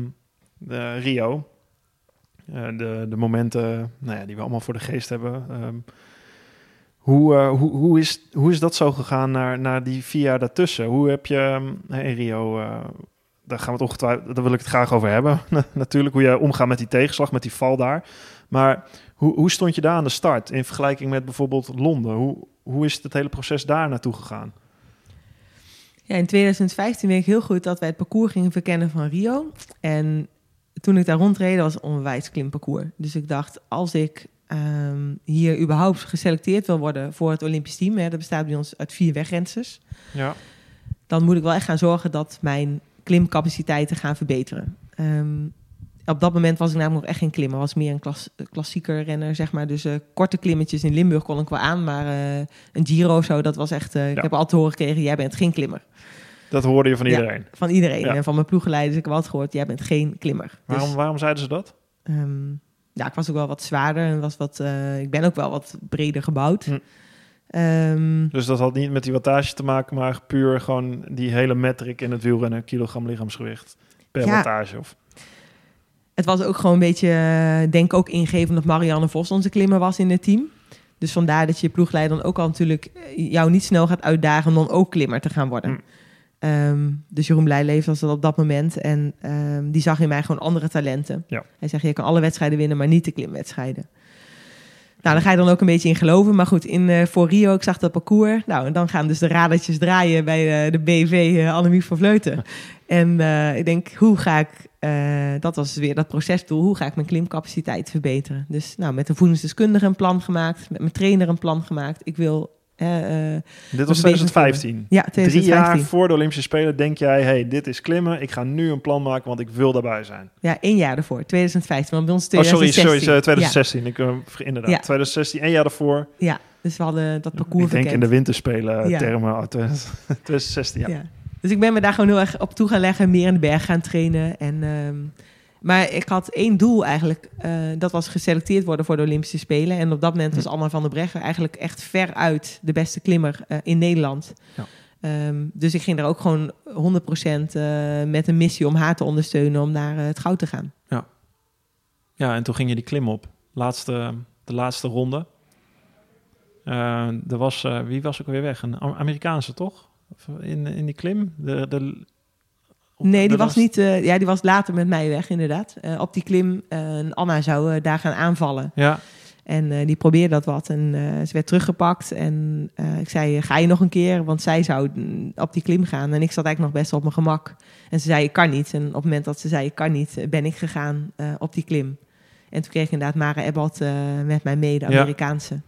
de Rio. Eh, de, de momenten nou ja, die we allemaal voor de geest hebben. Ehm, hoe, eh, hoe, hoe, is, hoe is dat zo gegaan naar, naar die vier jaar daartussen? Hoe heb je ehm, Rio... eh, daar gaan we het ongetwijfeld, daar wil ik het graag over hebben. (laughs) Natuurlijk, hoe je omgaat met die tegenslag, met die val daar. Maar hoe, hoe stond je daar aan de start in vergelijking met bijvoorbeeld Londen? Hoe, hoe is het hele proces daar naartoe gegaan? Ja, in 2015 weet ik heel goed dat wij het parcours gingen verkennen van Rio. En toen ik daar rondreed, was onwijs klimparcours. Dus ik dacht, als ik ehm, hier überhaupt geselecteerd wil worden voor het Olympisch team, hè, dat bestaat bij ons uit vier wegrensters, Ja. dan moet ik wel echt gaan zorgen dat mijn klimcapaciteiten gaan verbeteren. Ehm, op dat moment was ik namelijk nog echt geen klimmer. was meer een klas, klassieker renner, zeg maar. Dus eh, korte klimmetjes in Limburg kon ik wel aan. Maar eh, een Giro of zo, dat was echt... eh, Ik heb altijd te horen gekregen, jij bent geen klimmer. Dat hoorde je van Ja. iedereen. Van iedereen. Ja. En van mijn ploeggeleiders. Ik heb altijd gehoord, jij bent geen klimmer. Waarom, Dus, waarom zeiden ze dat? ehm, ja, ik was ook wel wat zwaarder. En was wat, eh, ik ben ook wel wat breder gebouwd. Hm. Ehm, Dus dat had niet met die wattage te maken, maar puur gewoon die hele metric in het wielrennen, kilogram lichaamsgewicht per Ja. wattage. Of, het was ook gewoon een beetje, eh, denk ook ingeven dat Marianne Vos onze klimmer was in het team. Dus vandaar dat je ploegleider dan ook al natuurlijk eh, jou niet snel gaat uitdagen om dan ook klimmer te gaan worden. Hm. Ehm, dus Jeroen Blijleef was dat op dat moment. En ehm, die zag in mij gewoon andere talenten. Ja. Hij zegt, je kan alle wedstrijden winnen, maar niet de klimwedstrijden. Nou, daar ga je dan ook een beetje in geloven. Maar goed, in, eh, voor Rio, ik zag dat parcours. Nou, en dan gaan dus de radertjes draaien bij eh, de BV eh Annemiek van Vleuten. En ik denk, hoe ga ik, dat was weer dat procesdoel, hoe ga ik mijn klimcapaciteit verbeteren? Dus nou, met de voedingsdeskundige een plan gemaakt, met mijn trainer een plan gemaakt. Ik wil, eh, eh, dit was een beetje 2015. ja, Drie 2015. jaar voor de Olympische Spelen denk jij, hey, dit is klimmen. Ik ga nu een plan maken, want ik wil daarbij zijn. Ja, één jaar ervoor, 2015. Want bij ons Oh, sorry, 2016. sorry, eh, 2016. Ik, eh, inderdaad, Ja. 2016, één jaar daarvoor. Ja, dus we hadden dat parcours ik denk in de winterspelen eh, Ja. termen. oh, 2016, (laughs) ja. Ja. Dus ik ben me daar gewoon heel erg op toe gaan leggen, meer in de berg gaan trainen. En, ehm, maar ik had één doel eigenlijk, eh, dat was geselecteerd worden voor de Olympische Spelen. En op dat moment was Hm. Anna van der Breggen eigenlijk echt veruit de beste klimmer eh, in Nederland. Ja. Ehm, dus ik ging er ook gewoon 100% uh, met een missie om haar te ondersteunen om naar het goud te gaan. Ja. ja, en toen ging je die klim op. Laatste, de laatste ronde. Uh, er was, wie was ook weer weg? Een Amerikaanse, toch? In, in die klim? De, de, nee, die was niet. ja, die was later met mij weg, inderdaad. op die klim. Anna zou daar gaan aanvallen. Ja. En uh, die probeerde dat wat en uh, ze werd teruggepakt. En uh, ik zei, ga je nog een keer? Want zij zou op die klim gaan. En ik zat eigenlijk nog best op mijn gemak. En ze zei, ik kan niet. En op het moment dat ze zei, ik kan niet, ben ik gegaan op die klim. En toen kreeg ik inderdaad Mara Ebbot met mij mee, de Amerikaanse.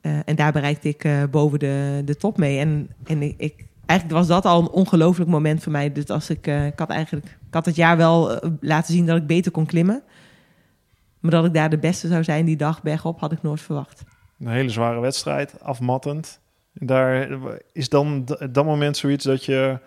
Ja. en daar bereikte ik boven de, de top mee. En, en ik, ik, eigenlijk was dat al een ongelooflijk moment voor mij. Dus als ik, ik had eigenlijk, ik had het jaar wel laten zien dat ik beter kon klimmen. Maar dat ik daar de beste zou zijn die dag bergop, had ik nooit verwacht. Een hele zware wedstrijd, afmattend. Daar is dan dat moment zoiets dat je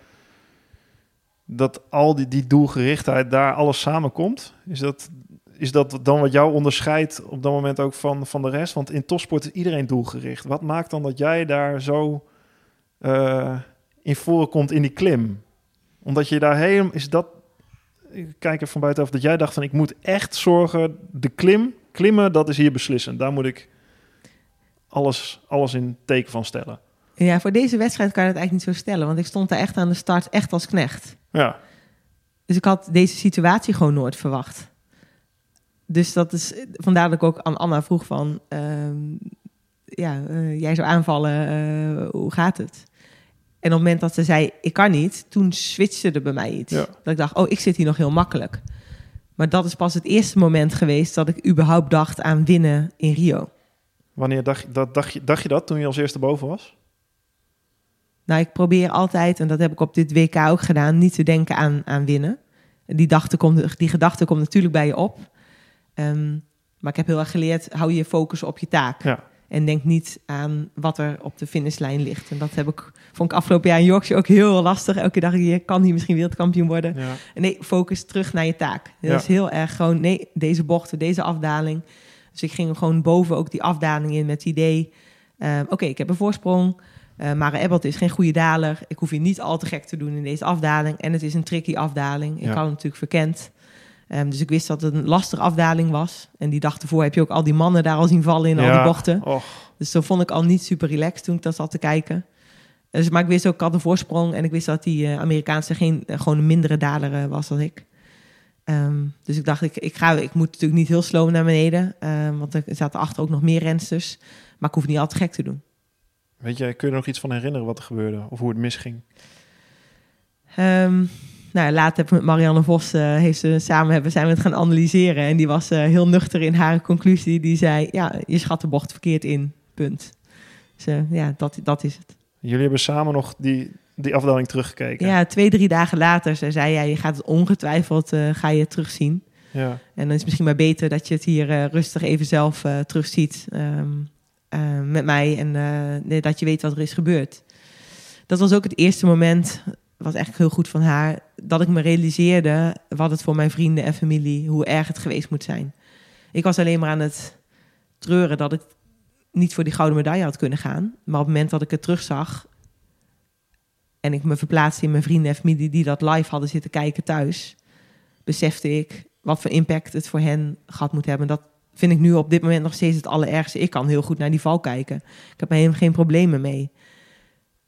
dat al die, die doelgerichtheid daar alles samenkomt. Is dat, is dat dan wat jou onderscheidt op dat moment ook van, van de rest? Want in topsport is iedereen doelgericht. Wat maakt dan dat jij daar zo uh, in voren komt in die klim? Omdat je daar helemaal... Is dat ik kijk er van buitenaf dat jij dacht van ik moet echt zorgen, de klim, klimmen, dat is hier beslissend. Daar moet ik alles, alles in teken van stellen. Ja, voor deze wedstrijd kan je het eigenlijk niet zo stellen, want ik stond daar echt aan de start echt als knecht. Ja. Dus ik had deze situatie gewoon nooit verwacht. Dus dat is vandaar dat ik ook aan Anna vroeg van, uh, ja, uh, jij zou aanvallen, uh, hoe gaat het? En op het moment dat ze zei, ik kan niet, toen switchte er bij mij iets. Dat ik dacht, oh, ik zit hier nog heel makkelijk. Maar dat is pas het eerste moment geweest dat ik überhaupt dacht aan winnen in Rio. Wanneer dacht, dat, dacht, je, dacht je dat toen je als eerste boven was? Nou, ik probeer altijd, en dat heb ik op dit WK ook gedaan, niet te denken aan, aan winnen. Die, dachte komt, die gedachte komt natuurlijk bij je op. Um, maar ik heb heel erg geleerd, hou je focus op je taak. Ja. En denk niet aan wat er op de finishlijn ligt. En dat heb ik, vond ik afgelopen jaar in Yorkshire ook heel lastig. Elke dag, je kan hier misschien wereldkampioen worden. Ja. Nee, focus terug naar je taak. Dat ja. is heel erg gewoon, nee, deze bochten, deze afdaling. Dus ik ging gewoon boven ook die afdaling in met het idee... Uh, Oké, okay, ik heb een voorsprong. Uh, Mara Ebbot is geen goede daler. Ik hoef je niet al te gek te doen in deze afdaling. En het is een tricky afdaling. Ik ja. had het natuurlijk verkend. Um, dus ik wist dat het een lastige afdaling was. En die dag ervoor heb je ook al die mannen daar al zien vallen in ja. al die bochten. Och. Dus zo vond ik al niet super relaxed toen ik dat zat te kijken. Dus, maar ik wist ook, ik had een voorsprong. En ik wist dat die uh, Amerikaanse geen, uh, gewoon een mindere daler uh, was dan ik. Um, dus ik dacht, ik, ik, ga, ik moet natuurlijk niet heel slow naar beneden. Um, want er zaten achter ook nog meer rensters. Maar ik hoef niet al te gek te doen. Weet je, kun je er nog iets van herinneren wat er gebeurde? Of hoe het misging? Um, nou, later heb ik met Marianne Vos uh, heeft ze, samen hebben, zijn we het gaan analyseren. En die was uh, heel nuchter in haar conclusie. Die zei, ja, je schat de bocht verkeerd in, punt. Dus uh, ja, dat, dat is het. Jullie hebben samen nog die, die afdaling teruggekeken? Ja, twee, drie dagen later ze zei, ja, je gaat het ongetwijfeld ga je terugzien. Ja. En dan is het misschien maar beter dat je het hier rustig even zelf terugziet um, met mij. En dat je weet wat er is gebeurd. Dat was ook het eerste moment was echt heel goed van haar, dat ik me realiseerde wat het voor mijn vrienden en familie, hoe erg het geweest moet zijn. Ik was alleen maar aan het treuren dat ik niet voor die gouden medaille had kunnen gaan. Maar op het moment dat ik het terugzag en ik me verplaatste in mijn vrienden en familie die dat live hadden zitten kijken thuis, besefte ik wat voor impact het voor hen gehad moet hebben. Dat vind ik nu op dit moment nog steeds het allerergste. Ik kan heel goed naar die val kijken. Ik heb er helemaal geen problemen mee.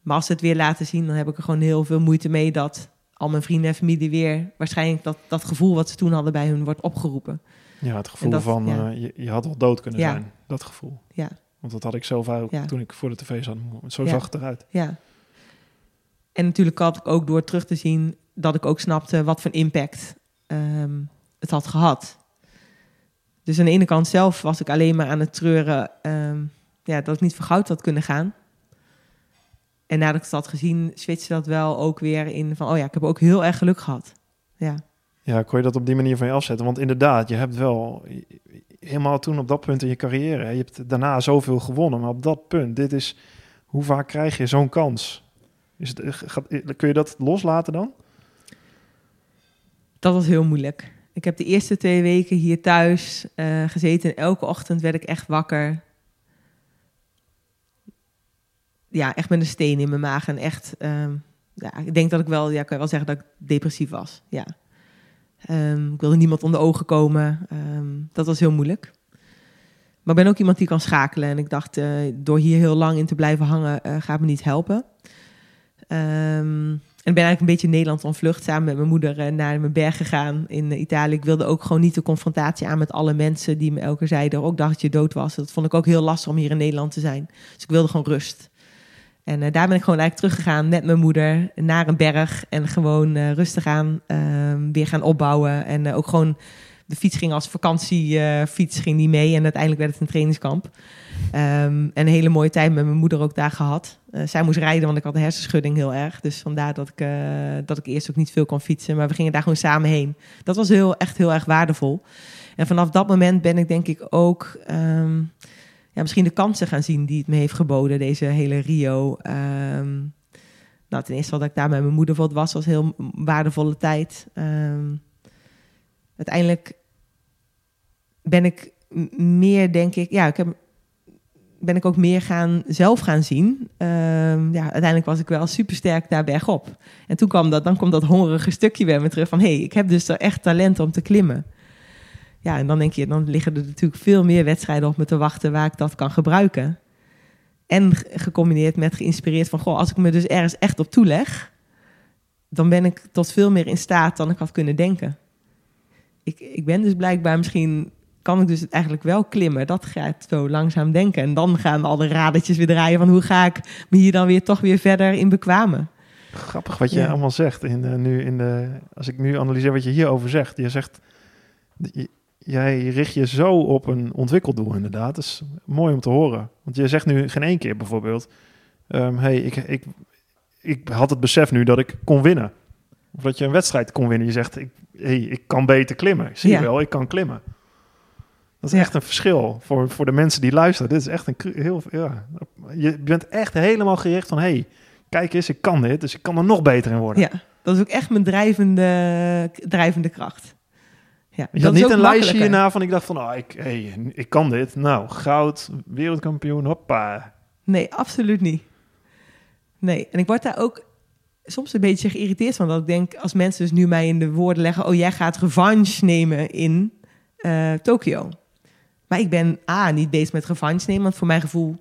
Maar als ze het weer laten zien, dan heb ik er gewoon heel veel moeite mee dat al mijn vrienden en familie weer waarschijnlijk dat, dat gevoel wat ze toen hadden bij hun wordt opgeroepen. Ja, het gevoel dat, van ja. uh, je, je, had wel dood kunnen ja. zijn. Dat gevoel. Ja. Want dat had ik zelf ook ja. toen ik voor de tv zat. Zo zag het eruit. Ja. En natuurlijk had ik ook door terug te zien dat ik ook snapte wat voor impact um, het had gehad. Dus aan de ene kant zelf was ik alleen maar aan het treuren um, ja, dat ik niet voor goud had kunnen gaan. En nadat ik had gezien, switchte dat wel ook weer in van... oh ja, ik heb ook heel erg geluk gehad. Ja. Ja, kon je dat op die manier van je afzetten? Want inderdaad, je hebt wel helemaal toen op dat punt in je carrière... je hebt daarna zoveel gewonnen, maar op dat punt, dit is... hoe vaak krijg je zo'n kans? Is het, gaat, kun je dat loslaten dan? Dat was heel moeilijk. Ik heb de eerste twee weken hier thuis uh, gezeten... en elke ochtend werd ik echt wakker ja, echt met een steen in mijn maag. En echt, ehm, ja, ik denk dat ik wel, ja, kan wel zeggen dat ik depressief was. Ja. Ehm, ik wilde niemand onder ogen komen. Ehm, dat was heel moeilijk. Maar ik ben ook iemand die kan schakelen. En ik dacht, eh, door hier heel lang in te blijven hangen, uh, gaat me niet helpen. En ben eigenlijk een beetje Nederland ontvlucht samen met mijn moeder uh, naar mijn berg gegaan in Italië. Ik wilde ook gewoon niet de confrontatie aan met alle mensen die me elke zeiden, ook dacht je dood was. Dat vond ik ook heel lastig om hier in Nederland te zijn. Dus ik wilde gewoon rust. En daar ben ik gewoon eigenlijk teruggegaan met mijn moeder naar een berg. En gewoon rustig aan ehm, weer gaan opbouwen. En ook gewoon de fiets ging als vakantiefiets ging die mee. En uiteindelijk werd het een trainingskamp. Um, en een hele mooie tijd met mijn moeder ook daar gehad. Zij moest rijden, want ik had een hersenschudding heel erg. Dus vandaar dat ik, dat ik eerst ook niet veel kon fietsen. Maar we gingen daar gewoon samen heen. Dat was heel, echt heel erg waardevol. En vanaf dat moment ben ik denk ik ook... Um, ja, misschien de kansen gaan zien die het me heeft geboden, deze hele Rio. Um, nou, ten eerste wat ik daar met mijn moeder voor was, was heel waardevolle tijd. Um, uiteindelijk ben ik meer, denk ik, ja, ik heb, ben ik ook meer gaan, zelf gaan zien. Ehm, ja, uiteindelijk was ik wel super sterk daar bergop. En toen kwam dat, dan komt dat hongerige stukje bij me terug van, hé, hey, ik heb dus er echt talent om te klimmen. Ja, en dan denk je, dan liggen er natuurlijk veel meer wedstrijden op me te wachten waar ik dat kan gebruiken. En gecombineerd met geïnspireerd van, goh, als ik me dus ergens echt op toeleg, dan ben ik tot veel meer in staat dan ik had kunnen denken ik, ik ben dus blijkbaar misschien kan ik dus eigenlijk wel klimmen. Dat gaat zo langzaam denken. En dan gaan al de radertjes weer draaien van hoe ga ik me hier dan weer toch weer verder in bekwamen. Grappig wat je allemaal zegt. In de, nu in de, als ik nu analyseer wat je hierover zegt. Je zegt, jij richt je zo op een ontwikkeldoel inderdaad. Dat is mooi om te horen. Want je zegt nu geen één keer bijvoorbeeld... Um, hey, ik, ik, ik had het besef nu dat ik kon winnen. Of dat je een wedstrijd kon winnen. Je zegt, ik, hey, ik kan beter klimmen. Zie je wel, ik kan klimmen. Dat is echt een verschil voor, voor de mensen die luisteren. Dit is echt een heel... Ja, je bent echt helemaal gericht van... hey, kijk eens, ik kan dit, dus ik kan er nog beter in worden. Ja, dat is ook echt mijn drijvende, drijvende kracht. Ja, je had niet een lijstje hierna van ik dacht van... Oh, ik, hey, ik kan dit. Nou, goud, wereldkampioen, hoppa. Nee, absoluut niet. Nee, en ik word daar ook soms een beetje geïrriteerd van. Dat ik denk, als mensen dus nu mij in de woorden leggen... oh, jij gaat revanche nemen in uh, Tokio. Maar ik ben A, niet bezig met revanche nemen... want voor mijn gevoel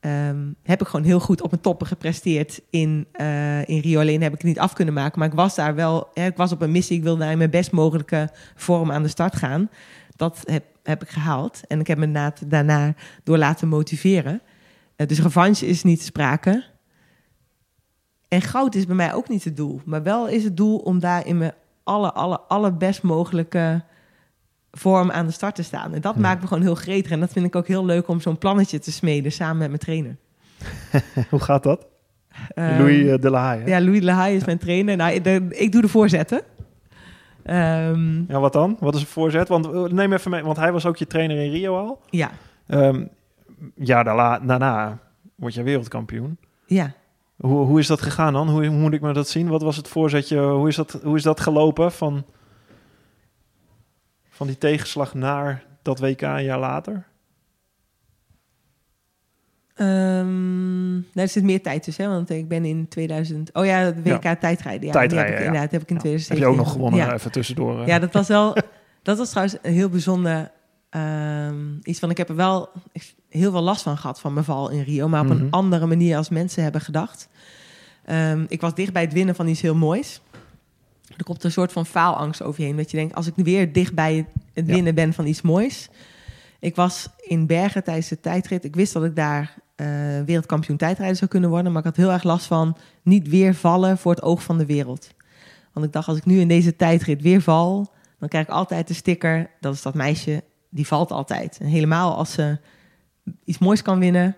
um, heb ik gewoon heel goed op mijn toppen gepresteerd... in, uh, in Rio. Alleen heb ik het niet af kunnen maken. Maar ik was daar wel... Hè, ik was op een missie. Ik wilde naar mijn best mogelijke vorm aan de start gaan. Dat heb, heb ik gehaald. En ik heb me daarna door laten motiveren. Uh, dus revanche is niet sprake... En goud is bij mij ook niet het doel. Maar wel is het doel om daar in mijn alle, alle, allerbest mogelijke vorm aan de start te staan. En dat maakt me gewoon heel gretig. En dat vind ik ook heel leuk om zo'n plannetje te smeden samen met mijn trainer. (laughs) Hoe gaat dat? Um, Louis eh, de La Haye. Ja, Louis de La Haye is mijn trainer. Nou, ik doe de voorzetten. Um, ja, wat dan? Wat is een voorzet? Want eh, neem even mee, want hij was ook je trainer in Rio al. Ja. Um, ja, daarna, daarna word je wereldkampioen. Ja. Hoe, hoe is dat gegaan dan? Hoe, moet ik me dat zien? Wat was het voorzetje? Hoe is dat, hoe is dat gelopen van, van die tegenslag naar dat WK een jaar later? Um, nou, er zit meer tijd tussen, hè? want ik ben in 2000... Oh ja, het WK ja. tijdrijden. Ja, tijdrijden, heb ik, ja. heb ik in ja. 2017. Heb je ook nog gewonnen, ja. even tussendoor. Ja, dat was wel... (laughs) dat was trouwens een heel bijzonder um, iets van... Ik heb er wel heel veel last van gehad van mijn val in Rio, maar op een mhm. andere manier als mensen hebben gedacht. Um, ik was dicht bij het winnen van iets heel moois. Er komt een soort van faalangst over je heen. Dat je denkt, als ik weer dicht bij het winnen ben van iets moois. Ik was in Bergen tijdens de tijdrit. Ik wist dat ik daar uh, wereldkampioen tijdrijden zou kunnen worden. Maar ik had heel erg last van niet weer vallen voor het oog van de wereld. Want ik dacht, als ik nu in deze tijdrit weer val... dan krijg ik altijd de sticker, dat is dat meisje, die valt altijd. En helemaal als ze iets moois kan winnen,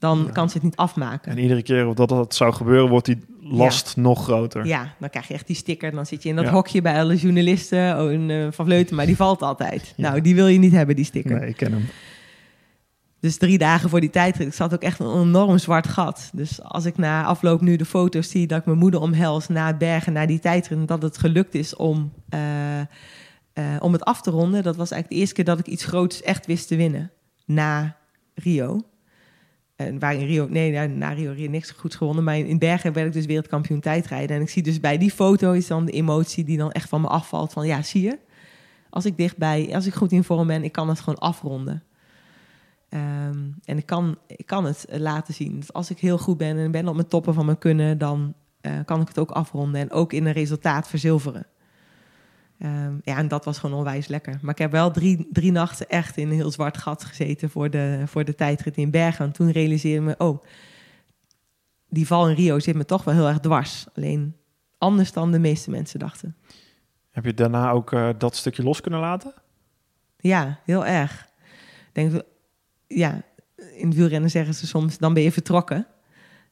dan kan ze het niet afmaken. En iedere keer dat dat zou gebeuren, wordt die last nog groter. Ja, dan krijg je echt die sticker. Dan zit je in dat hokje bij alle journalisten. Oh, een, uh, Van Vleuten, maar die valt altijd. Nou, die wil je niet hebben, die sticker. Nee, ik ken hem. Dus drie dagen voor die tijdrit, ik zat ook echt een enorm zwart gat. Dus als ik na afloop nu de foto's zie dat ik mijn moeder omhels na bergen, na die tijdrit, dat het gelukt is om, uh, uh, om het af te ronden. Dat was eigenlijk de eerste keer dat ik iets groots echt wist te winnen. Na Rio. En waar in Rio, nee, na, Rio, Rio niks goeds gewonnen. Maar in, in Bergen werd ik dus wereldkampioen tijdrijden. En ik zie dus bij die foto is dan de emotie die dan echt van me afvalt. Van ja, zie je? Als ik dichtbij, als ik goed in vorm ben, ik kan het gewoon afronden. Ehm, en ik kan, ik kan het laten zien. Dus als ik heel goed ben en ben op mijn toppen van mijn kunnen, dan eh, kan ik het ook afronden. En ook in een resultaat verzilveren. Ehm, ja, en dat was gewoon onwijs lekker. Maar ik heb wel drie, drie nachten echt in een heel zwart gat gezeten voor de, voor de tijdrit in Bergen. En toen realiseerde me, oh, die val in Rio zit me toch wel heel erg dwars. Alleen anders dan de meeste mensen dachten. Heb je daarna ook uh, dat stukje los kunnen laten? Ja, heel erg. Ik denk, ja, in het wielrennen zeggen ze soms, dan ben je vertrokken.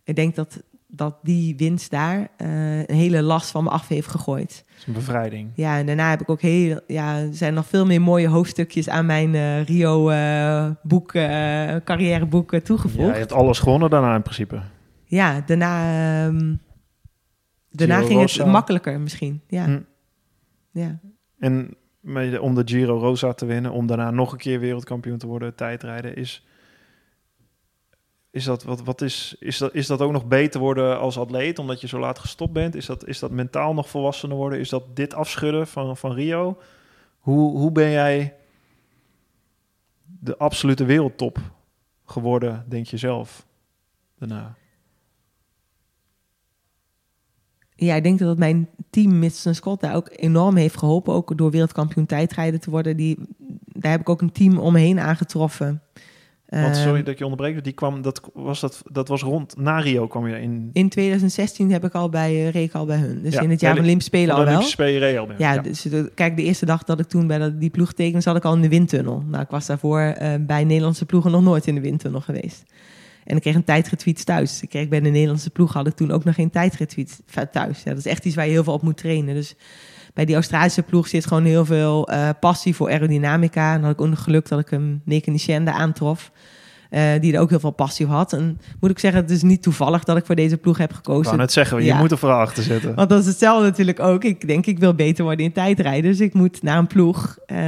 Ik denk dat dat die winst daar uh, een hele last van me af heeft gegooid. Dat is een bevrijding. Ja, en daarna heb ik ook heel, ja, er zijn nog veel meer mooie hoofdstukjes aan mijn uh, Rio uh, boek, carrièreboek toegevoegd. Ja, je hebt alles gewonnen daarna in principe. Ja, daarna, um, daarna ging Rosa. het makkelijker misschien. Ja. Hm. ja. En om de Giro Rosa te winnen, om daarna nog een keer wereldkampioen te worden, tijdrijden, is is dat, wat, wat is, is, dat, is dat ook nog beter worden als atleet, omdat je zo laat gestopt bent? Is dat, is dat mentaal nog volwassener worden? Is dat dit afschudden van, van Rio? Hoe, hoe ben jij de absolute wereldtop geworden, denk je zelf, daarna? Ja, ik denk dat mijn team, Mr. Scott, daar ook enorm heeft geholpen. Ook door wereldkampioen tijdrijden te worden. Die, daar heb ik ook een team omheen aangetroffen. Want sorry ehm, dat ik je onderbreek, die kwam, dat was, dat, dat was rond na Rio kwam je in. In 2016 heb ik al bij uh, reek al bij hun. Dus in het jaar van Olympische Spelen al wel. Spelen al ja, ja, dus kijk, de eerste dag dat ik toen bij die ploeg tekende, zat ik al in de windtunnel. Nou, ik was daarvoor uh, bij Nederlandse ploegen nog nooit in de windtunnel geweest. En ik kreeg een tijdritfiets thuis. Ik kreeg bij de Nederlandse ploeg had ik toen ook nog geen tijdritfiets thuis. Ja, dat is echt iets waar je heel veel op moet trainen. Dus bij die Australische ploeg zit gewoon heel veel uh, passie voor aerodynamica. En dan had ik ook nog geluk dat ik een mechanicien daar aantrof. Uh, die er ook heel veel passie op had. En moet ik zeggen, het is niet toevallig dat ik voor deze ploeg heb gekozen. Ik kan het zeggen, je ja. moet er vooral achter zitten. Want dat is hetzelfde natuurlijk ook. Ik denk, ik wil beter worden in tijdrijden. Dus ik moet naar een ploeg uh,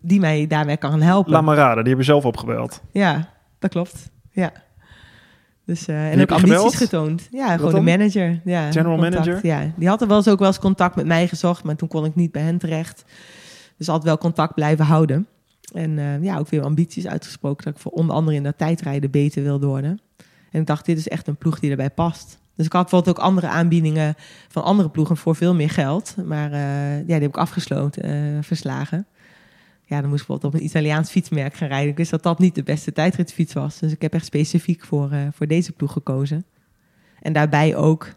die mij daarbij kan helpen. Laat maar raden, die hebben zelf opgebeld. Ja, dat klopt. Ja. Dus, uh, en ook ambities gebeld? getoond. Ja, gewoon de manager. Ja, General contact, manager? Ja, die had er wel eens ook wel eens contact met mij gezocht, maar toen kon ik niet bij hen terecht. Dus altijd wel contact blijven houden. En uh, ja, ook weer ambities uitgesproken dat ik voor onder andere in dat tijdrijden beter wilde worden. En ik dacht, dit is echt een ploeg die erbij past. Dus ik had bijvoorbeeld ook andere aanbiedingen van andere ploegen voor veel meer geld. Maar uh, ja, die heb ik afgesloten, verslagen. Ja, dan moest ik bijvoorbeeld op een Italiaans fietsmerk gaan rijden. Ik wist dat dat niet de beste tijdritfiets was. Dus ik heb echt specifiek voor, voor deze ploeg gekozen. En daarbij ook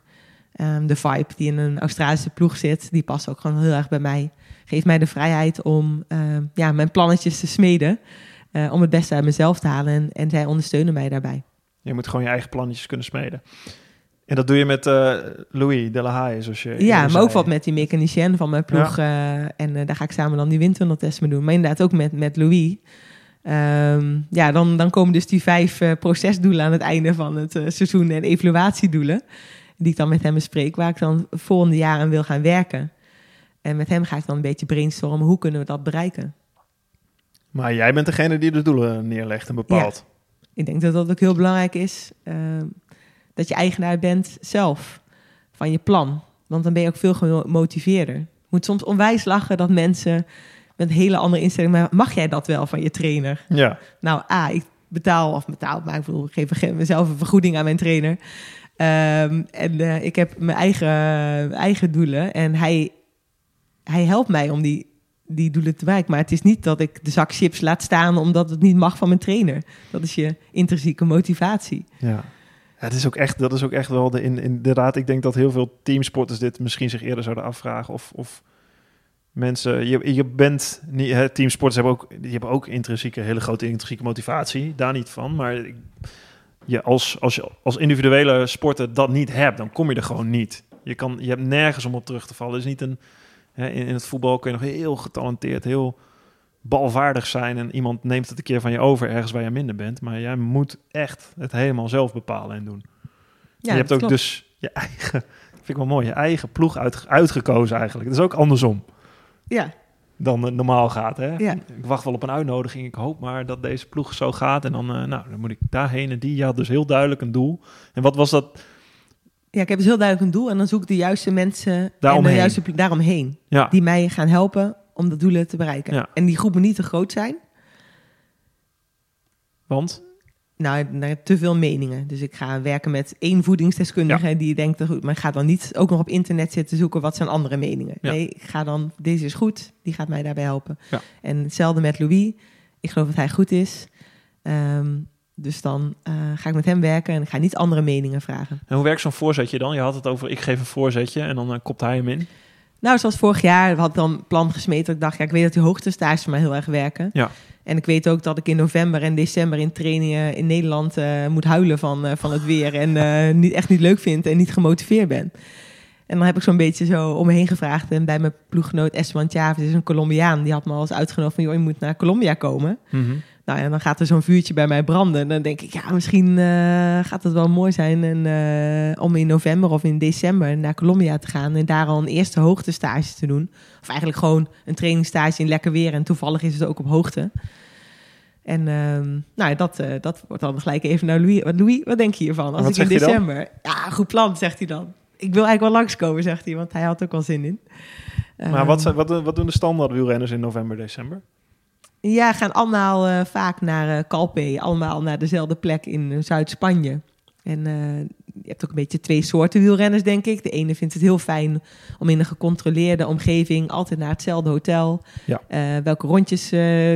um, de vibe die in een Australische ploeg zit. Die past ook gewoon heel erg bij mij geeft mij de vrijheid om uh, ja, mijn plannetjes te smeden. Uh, om het beste uit mezelf te halen. En, en zij ondersteunen mij daarbij. Je moet gewoon je eigen plannetjes kunnen smeden. En dat doe je met uh, Louis de la Haye, zoals je Ja, maar ook wat met die mechanicien van mijn ploeg. Ja. en daar ga ik samen dan die windtunneltest mee doen. Maar inderdaad ook met, met Louis. Um, ja, dan, dan komen dus die vijf procesdoelen aan het einde van het seizoen en evaluatiedoelen. Die ik dan met hem bespreek, waar ik dan volgende jaar aan wil gaan werken. En met hem ga ik dan een beetje brainstormen, hoe kunnen we dat bereiken? Maar jij bent degene die de doelen neerlegt en bepaalt. Ik denk dat dat ook heel belangrijk is, uh, dat je eigenaar bent zelf van je plan. Want dan ben je ook veel gemotiveerder. Je moet soms onwijs lachen dat mensen met een hele andere instelling, maar mag jij dat wel van je trainer? Ja. Nou, A, ik betaal, of betaal, maar ik bedoel, ik geef mezelf een vergoeding aan mijn trainer. Um, en uh, ik heb mijn eigen, eigen doelen en hij hij helpt mij om die, die doelen te bereiken. Maar het is niet dat ik de zak chips laat staan omdat het niet mag van mijn trainer. Dat is je intrinsieke motivatie. Ja. Het is ook echt, dat is ook echt wel de in, inderdaad. Ik denk dat heel veel teamsporters dit misschien zich eerder zouden afvragen. Of, of mensen, je, je bent niet, hè, teamsporters hebben ook, die hebben ook intrinsieke, hele grote intrinsieke motivatie. Daar niet van. Maar je, als, als je als individuele sporter dat niet hebt, dan kom je er gewoon niet. Je, kan, je hebt nergens om op terug te vallen. Is niet een in, in het voetbal kun je nog heel getalenteerd, heel balvaardig zijn en iemand neemt het een keer van je over ergens waar je minder bent. Maar jij moet echt het helemaal zelf bepalen en doen. Ja, je hebt ook dus je (laughs) eigen, vind ik wel mooi, je eigen ploeg uit, uitgekozen eigenlijk. Dat is ook andersom. Ja, dan het normaal gaat. Hè? Ja. Ik wacht wel op een uitnodiging. Ik hoop maar dat deze ploeg zo gaat. En dan, eh, nou, dan moet ik daarheen. En die had dus heel duidelijk een doel. En wat was dat? Ja, ik heb dus heel duidelijk een doel en dan zoek ik de juiste mensen Daaromheen. en de juiste daaromheen. Ja, Die mij gaan helpen om dat doelen te bereiken. Ja. En die groep moet niet te groot zijn. want? Nou, te veel meningen. Dus ik ga werken met één voedingsdeskundige die denkt dat goed. Maar ga dan niet ook nog op internet zitten zoeken wat zijn andere meningen. Ja. Nee, ik ga dan, deze is goed, die gaat mij daarbij helpen. En hetzelfde met Louis. Ik geloof dat hij goed is. Ehm, dus dan eh, ga ik met hem werken en ga niet andere meningen vragen. En hoe werkt zo'n voorzetje dan? Je had het over, ik geef een voorzetje en dan eh, kopt hij hem in. Nou, zoals vorig jaar had dan plan gesmeten. Dat ik dacht, ja, ik weet dat die hoogtestages voor mij heel erg werken. Ja. En ik weet ook dat ik in november en december in trainingen in Nederland eh, moet huilen van, eh, van het weer. En eh, (laughs) niet, echt niet leuk vind en niet gemotiveerd ben. En dan heb ik zo'n beetje zo om me heen gevraagd. En bij mijn ploeggenoot Esteban Chavez, is een Colombiaan. Die had me al eens uitgenodigd van, joh, je moet naar Colombia komen. Mhm. Nou ja, dan gaat er zo'n vuurtje bij mij branden. En dan denk ik, ja, misschien eh, gaat het wel mooi zijn en, eh, om in november of in december naar Colombia te gaan. En daar al een eerste hoogtestage te doen. Of eigenlijk gewoon een trainingstage in lekker weer. En toevallig is het ook op hoogte. En ehm, nou, ja, dat, eh, dat wordt dan gelijk even naar Louis. Wat, Louis, wat denk je hiervan? Als Wat ik in december... Ja, goed plan, zegt hij dan. Ik wil eigenlijk wel langskomen, zegt hij. Want hij had ook wel zin in. Maar Ehm, wat, zijn- wat, doen- wat doen de standaard wielrenners in november, december? Ja, gaan allemaal eh, vaak naar eh Calpe. Allemaal naar dezelfde plek in eh, Zuid-Spanje. En je hebt ook een beetje twee soorten wielrenners, denk ik. De ene vindt het heel fijn om in een gecontroleerde omgeving... altijd naar hetzelfde hotel. Ja. Welke rondjes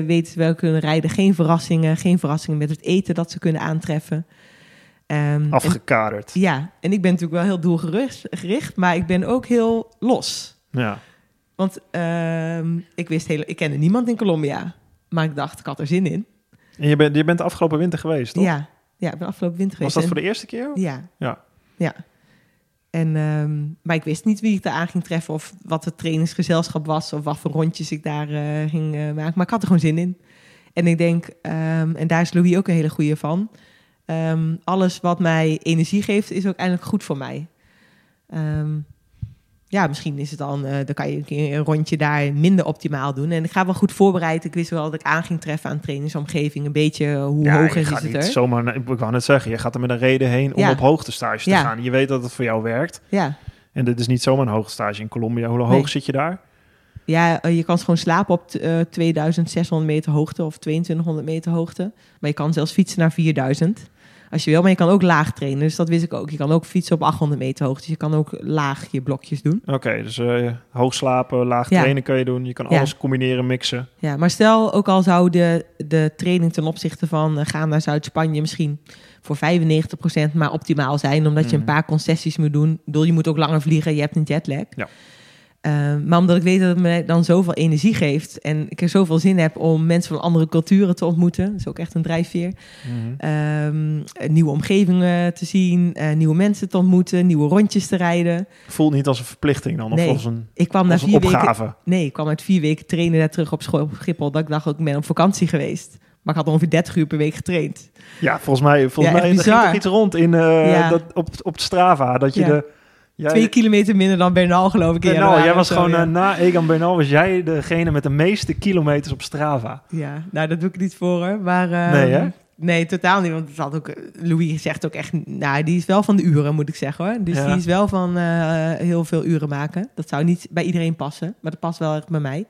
weten ze wel kunnen rijden. Geen verrassingen. Geen verrassingen met het eten dat ze kunnen aantreffen. Ehm, en- Afgekaderd. ja, en ik ben natuurlijk wel heel doelgericht, gericht, maar ik ben ook heel los. Ja. Want ehm, ik wist heel, ik kende niemand in Colombia. Maar ik dacht, ik had er zin in. En je bent, je bent de afgelopen winter geweest, toch? Ja, ja, ik ben afgelopen winter Was geweest. dat voor de eerste keer? Ja. Ja. Ja. En, ehm, maar ik wist niet wie ik daar aan ging treffen of wat het trainingsgezelschap was of wat voor rondjes ik daar eh, ging eh, maken. Maar ik had er gewoon zin in. En ik denk, ehm, en daar is Louis ook een hele goede van. ehm, alles wat mij energie geeft, is ook eindelijk goed voor mij. Ehm, ja, misschien is het dan, eh, dan kan je een keer een rondje daar minder optimaal doen. En ik ga wel goed voorbereid. Ik wist wel dat ik aan ging treffen aan trainingsomgeving. Een beetje eh, hoe ja, hoog is het er. zomaar, ik wou net zeggen, je gaat er met een reden heen om Ja. op hoogtestage te Ja. gaan. Je weet dat het voor jou werkt. Ja. En dit is niet zomaar een hoogtestage in Colombia. Hoe hoog Nee. zit je daar? Ja, eh, je kan gewoon slapen op eh 2600 meter hoogte of 2200 meter hoogte. Maar je kan zelfs fietsen naar 4000. Als je wil, maar je kan ook laag trainen. Dus dat wist ik ook. Je kan ook fietsen op 800 meter hoogte. Dus je kan ook laag je blokjes doen. Oké, dus eh, hoog slapen, laag Ja. trainen kan je doen. Je kan Ja. alles combineren, mixen. Ja, maar stel ook al zou de, de training ten opzichte van eh, gaan naar Zuid-Spanje misschien voor 95% maar optimaal zijn. Omdat je Mhm. een paar concessies moet doen. Ik bedoel, je moet ook langer vliegen. Je hebt een jetlag. Ja. Eh, maar omdat ik weet dat het me dan zoveel energie geeft. En ik er zoveel zin heb om mensen van andere culturen te ontmoeten. Dat is ook echt een drijfveer. Mhm. Ehm, eh, nieuwe omgevingen te zien, eh, nieuwe mensen te ontmoeten, nieuwe rondjes te rijden. Voelt niet als een verplichting dan, of Nee. als een, Ik kwam als vier weken. opgave. Nee, ik kwam uit vier weken trainen daar terug op school op Schiphol. Dat ik dacht ook, ik ben op vakantie geweest. Maar ik had ongeveer 30 uur per week getraind. Ja, volgens mij, volgens Ja, mij er ging toch iets rond in, Ja. dat, op, op Strava. Dat je Ja. de... Jij, Twee kilometer minder dan Bernal, geloof ik. Bernal, jij was zo, gewoon ja. eh, na Egan Bernal was jij degene met de meeste kilometers op Strava. Ja, nou, dat doe ik niet voor, hoor. Maar, ehm, Nee, hè? Nee, totaal niet. Want het had ook, Louis zegt ook echt... Nou, die is wel van de uren, moet ik zeggen, hoor. Dus Ja. die is wel van eh, heel veel uren maken. Dat zou niet bij iedereen passen. Maar dat past wel echt bij mij.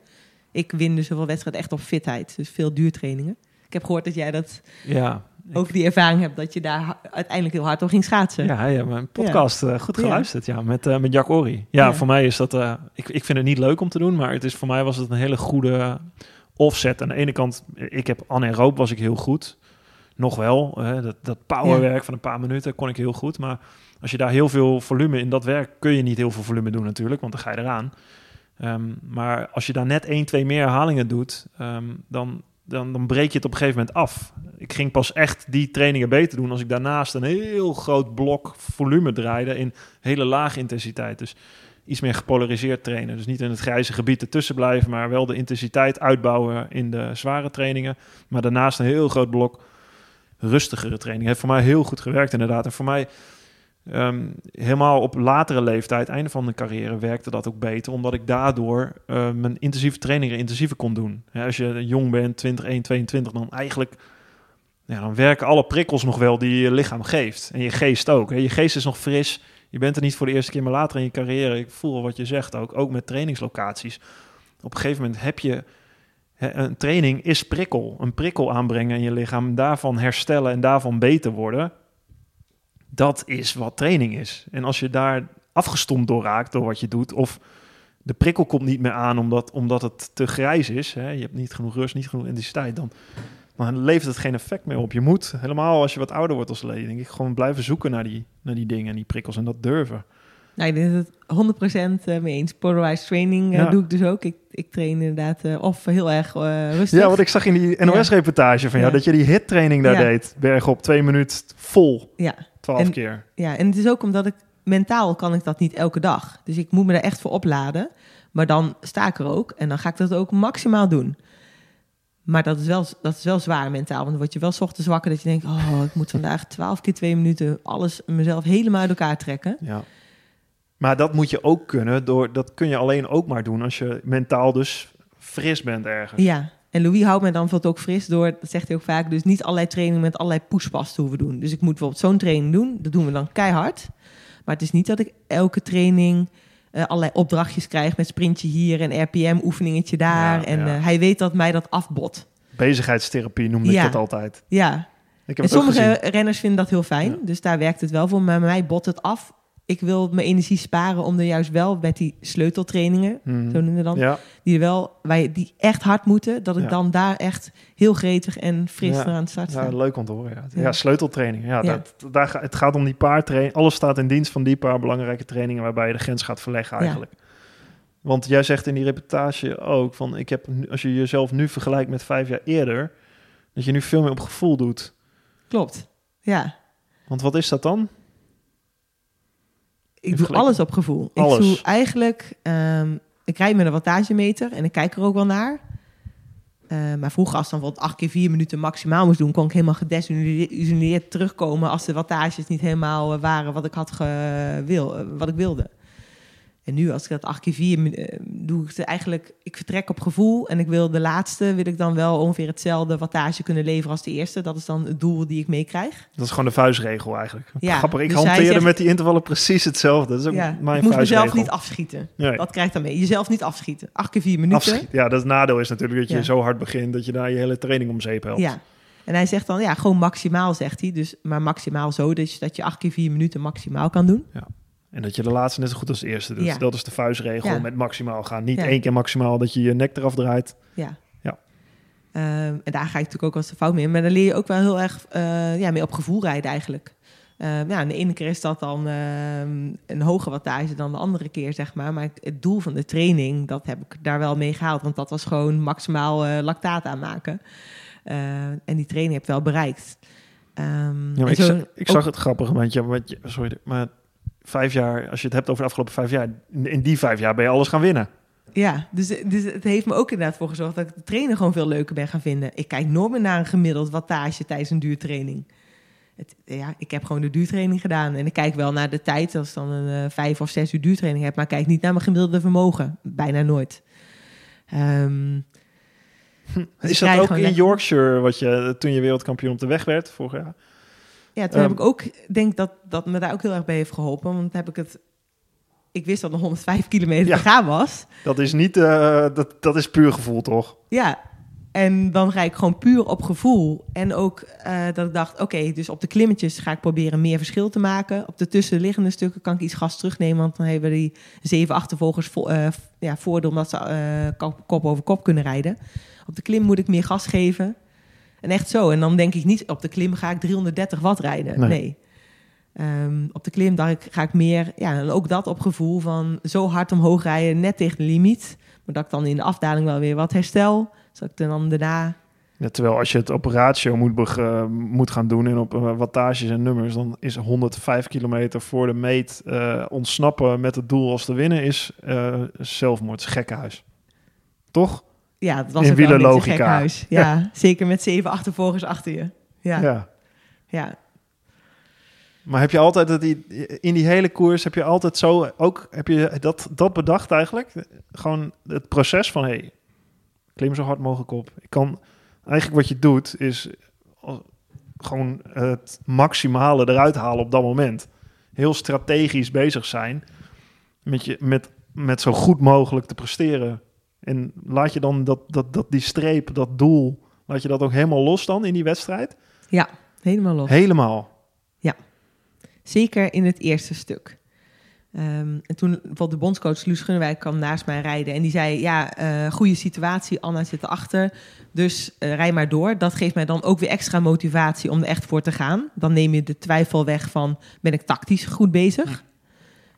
Ik win dus zoveel wedstrijden echt op fitheid. Dus veel duurtrainingen. Ik heb gehoord dat jij dat Ja, ook die ervaring hebt... dat je daar uiteindelijk heel hard op ging schaatsen. ja, ja mijn podcast eh, goed geluisterd. Ja, met, eh, met Jack Ori. Ja, Ja. voor mij is dat... eh, ik, ik vind het niet leuk om te doen, maar het is, voor mij was het een hele goede offset. Aan de ene kant, ik heb anaeroop was ik heel goed. Nog wel. hè, dat, dat powerwerk van een paar minuten kon ik heel goed. Maar als je daar heel veel volume in dat werk... kun je niet heel veel volume doen natuurlijk, want dan ga je eraan. Ehm, maar als je daar net één, twee meer herhalingen doet... ehm, dan, dan, dan breek je het op een gegeven moment af. Ik ging pas echt die trainingen beter doen... als ik daarnaast een heel groot blok volume draaide... in hele lage intensiteit. Dus iets meer gepolariseerd trainen. Dus niet in het grijze gebied ertussen blijven... maar wel de intensiteit uitbouwen in de zware trainingen. Maar daarnaast een heel groot blok rustigere training. Heeft voor mij heel goed gewerkt inderdaad. En voor mij Ehm, helemaal op latere leeftijd, einde van de carrière, werkte dat ook beter. Omdat ik daardoor uh, mijn intensieve trainingen intensiever kon doen. als je jong bent, 20, 1, 22, dan eigenlijk... Ja, dan werken alle prikkels nog wel die je lichaam geeft. En je geest ook. Je geest is nog fris. Je bent er niet voor de eerste keer, maar later in je carrière... Ik voel wat je zegt ook, ook met trainingslocaties. Op een gegeven moment heb je... Een training is prikkel. Een prikkel aanbrengen in je lichaam. Daarvan herstellen en daarvan beter worden dat is wat training is. En als je daar afgestompt door raakt door wat je doet, of de prikkel komt niet meer aan omdat, omdat het te grijs is, hè, je hebt niet genoeg rust, niet genoeg intensiteit, dan, dan levert het geen effect meer op. Je moet, helemaal als je wat ouder wordt als leden, denk ik, gewoon blijven zoeken naar die, naar die dingen en die prikkels en dat durven. Nou, ik denk dat het 100% eh, mee eens. Polarized training uh, doe ik dus ook. Ik, ik train inderdaad uh, of heel erg rustig. Ja, wat ik zag in die NOS-reportage van jou, dat je die hit-training daar deed. Berg op twee minuten vol. Ja. Twaalf keer. Ja, en het is ook omdat ik mentaal kan ik dat niet elke dag. Dus ik moet me er echt voor opladen. Maar dan sta ik er ook en dan ga ik dat ook maximaal doen. Maar dat is wel, dat is wel zwaar mentaal. Want dan word je wel ochtends wakker dat je denkt... oh, ik moet vandaag (laughs) twaalf keer twee minuten... alles mezelf helemaal uit elkaar trekken. Ja. Maar dat moet je ook kunnen. Door, dat kun je alleen ook maar doen als je mentaal dus fris bent ergens. Ja, en Louis houdt mij dan bijvoorbeeld ook fris door, dat zegt hij ook vaak, dus niet allerlei trainingen met allerlei pushpas te hoeven doen. Dus ik moet bijvoorbeeld zo'n training doen, dat doen we dan keihard. Maar het is niet dat ik elke training uh, allerlei opdrachtjes krijg met sprintje hier en RPM-oefeningetje daar. en uh, hij weet dat mij dat afbot. Bezigheidstherapie noemde ik dat altijd. Ja. Ik heb en sommige renners vinden dat heel fijn, dus daar werkt het wel voor. Maar mij bot het af ik wil mijn energie sparen om er juist wel met die sleuteltrainingen, mm. zo noemen we dan, ja. die er wel, wij die echt hard moeten, dat ik dan daar echt heel gretig en fris ja. aan het sta. Ja, leuk om te horen. Ja, ja. sleuteltraining. Ja, Dat, daar, het gaat om die paar trainingen. Alles staat in dienst van die paar belangrijke trainingen waarbij je de grens gaat verleggen eigenlijk. Want jij zegt in die reportage ook van, ik heb, als je jezelf nu vergelijkt met vijf jaar eerder, dat je nu veel meer op gevoel doet. Klopt. Ja. Want wat is dat dan? Ik doe alles op gevoel. Alles. Ik doe eigenlijk, um, ik rijd met een wattagemeter en ik kijk er ook wel naar. Uh, maar vroeger, als dan bijvoorbeeld acht keer vier minuten maximaal moest doen, kon ik helemaal gedesillusioneerd terugkomen als de wattages niet helemaal eh, waren wat ik had wil, eh, wat ik wilde. En nu, als ik dat acht keer vier uh, doe, ik eigenlijk, ik vertrek op gevoel. En ik wil de laatste, wil ik dan wel ongeveer hetzelfde wattage kunnen leveren als de eerste. Dat is dan het doel die ik meekrijg. Dat is gewoon de vuistregel eigenlijk. Ja, Grappig, ik dus hanteerde met die intervallen precies hetzelfde. Dat is ook ja, mijn ik moet mezelf niet afschieten. Nee. Dat krijgt dan mee. Jezelf niet afschieten. Acht keer vier minuten. Ja, dat nadeel is natuurlijk dat je zo hard begint dat je daar je hele training om zeep helpt. Ja. En hij zegt dan, ja, gewoon maximaal, zegt hij. Dus, maar maximaal zo, dus dat je acht keer vier minuten maximaal kan doen. Ja. En dat je de laatste net zo goed als de eerste doet. Dat is de vuistregel met maximaal gaan. Niet één keer maximaal dat je je nek eraf draait. Ja. ja. Ehm, en daar ga ik natuurlijk ook als de fout mee. Maar dan leer je ook wel heel erg uh, ja, mee op gevoel rijden eigenlijk. Uh, ja, de ene keer is dat dan ehm, een hoge wattage dan de andere keer, zeg maar. Maar het doel van de training, dat heb ik daar wel mee gehaald. Want dat was gewoon maximaal uh, lactaat aanmaken. en die training heb ik wel bereikt. ja, ik, zag, ik zag het grappig, want je, sorry, maar vijf jaar, als je het hebt over de afgelopen vijf jaar, in die vijf jaar ben je alles gaan winnen. Ja, dus, dus het heeft me ook inderdaad voor gezorgd dat ik de trainen gewoon veel leuker ben gaan vinden. Ik kijk nooit meer naar een gemiddeld wattage tijdens een duurtraining. Het, ja, ik heb gewoon de duurtraining gedaan. En ik kijk wel naar de tijd, als ik dan een uh, vijf of zes uur duurtraining heb. Maar ik kijk niet naar mijn gemiddelde vermogen. Bijna nooit. Um, is dat ook in Yorkshire, wat je toen je wereldkampioen op de weg werd vorig jaar? Ja, toen heb ehm, ik ook, denk dat dat me daar ook heel erg bij heeft geholpen. Want heb ik het, ik wist dat nog 105 kilometer ja, te gaan was. Dat is niet, uh, dat, dat is puur gevoel, toch? Ja, en dan ga ik gewoon puur op gevoel. En ook uh, dat ik dacht, oké, dus op de klimmetjes ga ik proberen meer verschil te maken. Op de tussenliggende stukken kan ik iets gas terugnemen. Want dan hebben die zeven achtervolgers vo uh, ja, voordeel omdat ze kop over kop kunnen rijden. Op de klim moet ik meer gas geven. En echt zo. En dan denk ik niet, op de klim ga ik 330 watt rijden. Nee. Ehm, op de klim daar ga ik meer, ja, en ook dat op gevoel van zo hard omhoog rijden, net tegen de limiet. Maar dat ik dan in de afdaling wel weer wat herstel. Zodat ik dan daarna... Ja, terwijl als je het op ratio moet, moet gaan doen en op uh, wattages en nummers, dan is 105 kilometer voor de meet uh, ontsnappen met het doel als te winnen is zelfmoord, gekkenhuis. Toch? Ja, het was in wielerlogica. huis. (laughs) Ja, zeker met zeven achtervolgers achter je. Ja. ja. ja. Maar heb je altijd dat die, in die hele koers heb je altijd zo ook heb je dat, dat bedacht eigenlijk? Gewoon het proces van hey, klim zo hard mogelijk op. Ik kan eigenlijk wat je doet is gewoon het maximale eruit halen op dat moment. Heel strategisch bezig zijn met, je, met, met zo goed mogelijk te presteren. En laat je dan dat, dat, dat, die streep, dat doel, laat je dat ook helemaal los dan in die wedstrijd? Ja, helemaal los. Helemaal. Ja, zeker in het eerste stuk. Ehm, en toen bijvoorbeeld de bondscoach Luus Gunnewijk kwam naast mij rijden. En die zei, ja, uh, goede situatie, Anna zit erachter. Dus uh, rij maar door. Dat geeft mij dan ook weer extra motivatie om er echt voor te gaan. Dan neem je de twijfel weg van, ben ik tactisch goed bezig?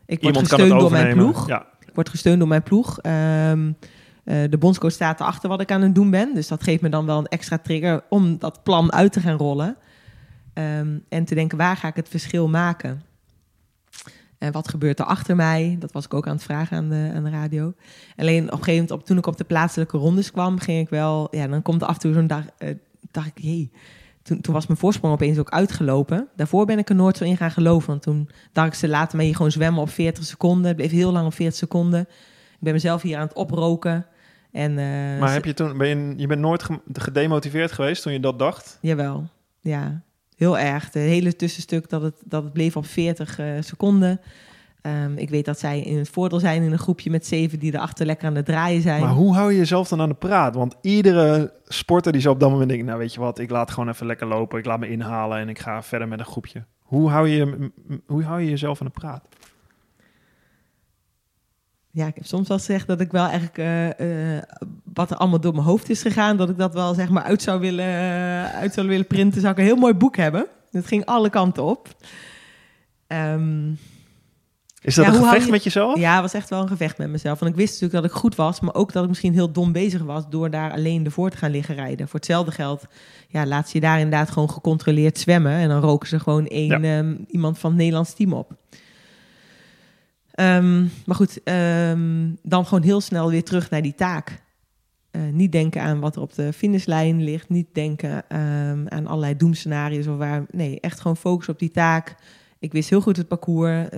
Ik word gesteund door mijn ploeg. Ja. Ik word gesteund door mijn ploeg. Um, uh, de bondscoach staat erachter wat ik aan het doen ben. Dus dat geeft me dan wel een extra trigger om dat plan uit te gaan rollen. Um, en te denken, waar ga ik het verschil maken? En wat gebeurt er achter mij? Dat was ik ook aan het vragen aan de, aan de radio. Alleen op een gegeven moment, op, toen ik op de plaatselijke rondes kwam, ging ik wel... Ja, dan komt er af en toe zo'n dag, uh, dacht ik, jee... Toen, toen, was mijn voorsprong opeens ook uitgelopen. Daarvoor ben ik er nooit zo in gaan geloven. Want toen dacht ik, ze laten mij hier gewoon zwemmen op 40 seconden. Het bleef heel lang op 40 seconden. Ik ben mezelf hier aan het oproken. En, uh, maar heb je toen, ben je, je bent nooit gedemotiveerd geweest toen je dat dacht? Jawel, ja. Heel erg. Het hele tussenstuk dat het, dat het bleef op 40 uh, seconden. Um, ik weet dat zij in het voordeel zijn in een groepje met zeven die erachter lekker aan het draaien zijn. Maar hoe hou je jezelf dan aan de praat? Want iedere sporter die zo op dat moment denkt, nou weet je wat, ik laat gewoon even lekker lopen, ik laat me inhalen en ik ga verder met een groepje. Hoe hou je, hoe hou je jezelf aan de praat? Ja, ik heb soms wel gezegd dat ik wel eigenlijk uh, uh, wat er allemaal door mijn hoofd is gegaan, dat ik dat wel zeg maar uit zou willen, uh, uit zou willen printen. Zou ik een heel mooi boek hebben. Het ging alle kanten op. Um, is dat ja, een gevecht je- met jezelf? ja, het was echt wel een gevecht met mezelf. Want ik wist natuurlijk dat ik goed was, maar ook dat ik misschien heel dom bezig was door daar alleen ervoor te gaan liggen rijden. Voor hetzelfde geld, ja, laat ze je daar inderdaad gewoon gecontroleerd zwemmen. En dan roken ze gewoon één, ehm, iemand van het Nederlands team op. Ehm, maar goed, ehm, dan gewoon heel snel weer terug naar die taak. Eh, niet denken aan wat er op de finishlijn ligt. Niet denken ehm, aan allerlei doemscenario's. Of waar, nee, echt gewoon focus op die taak. Ik wist heel goed het parcours.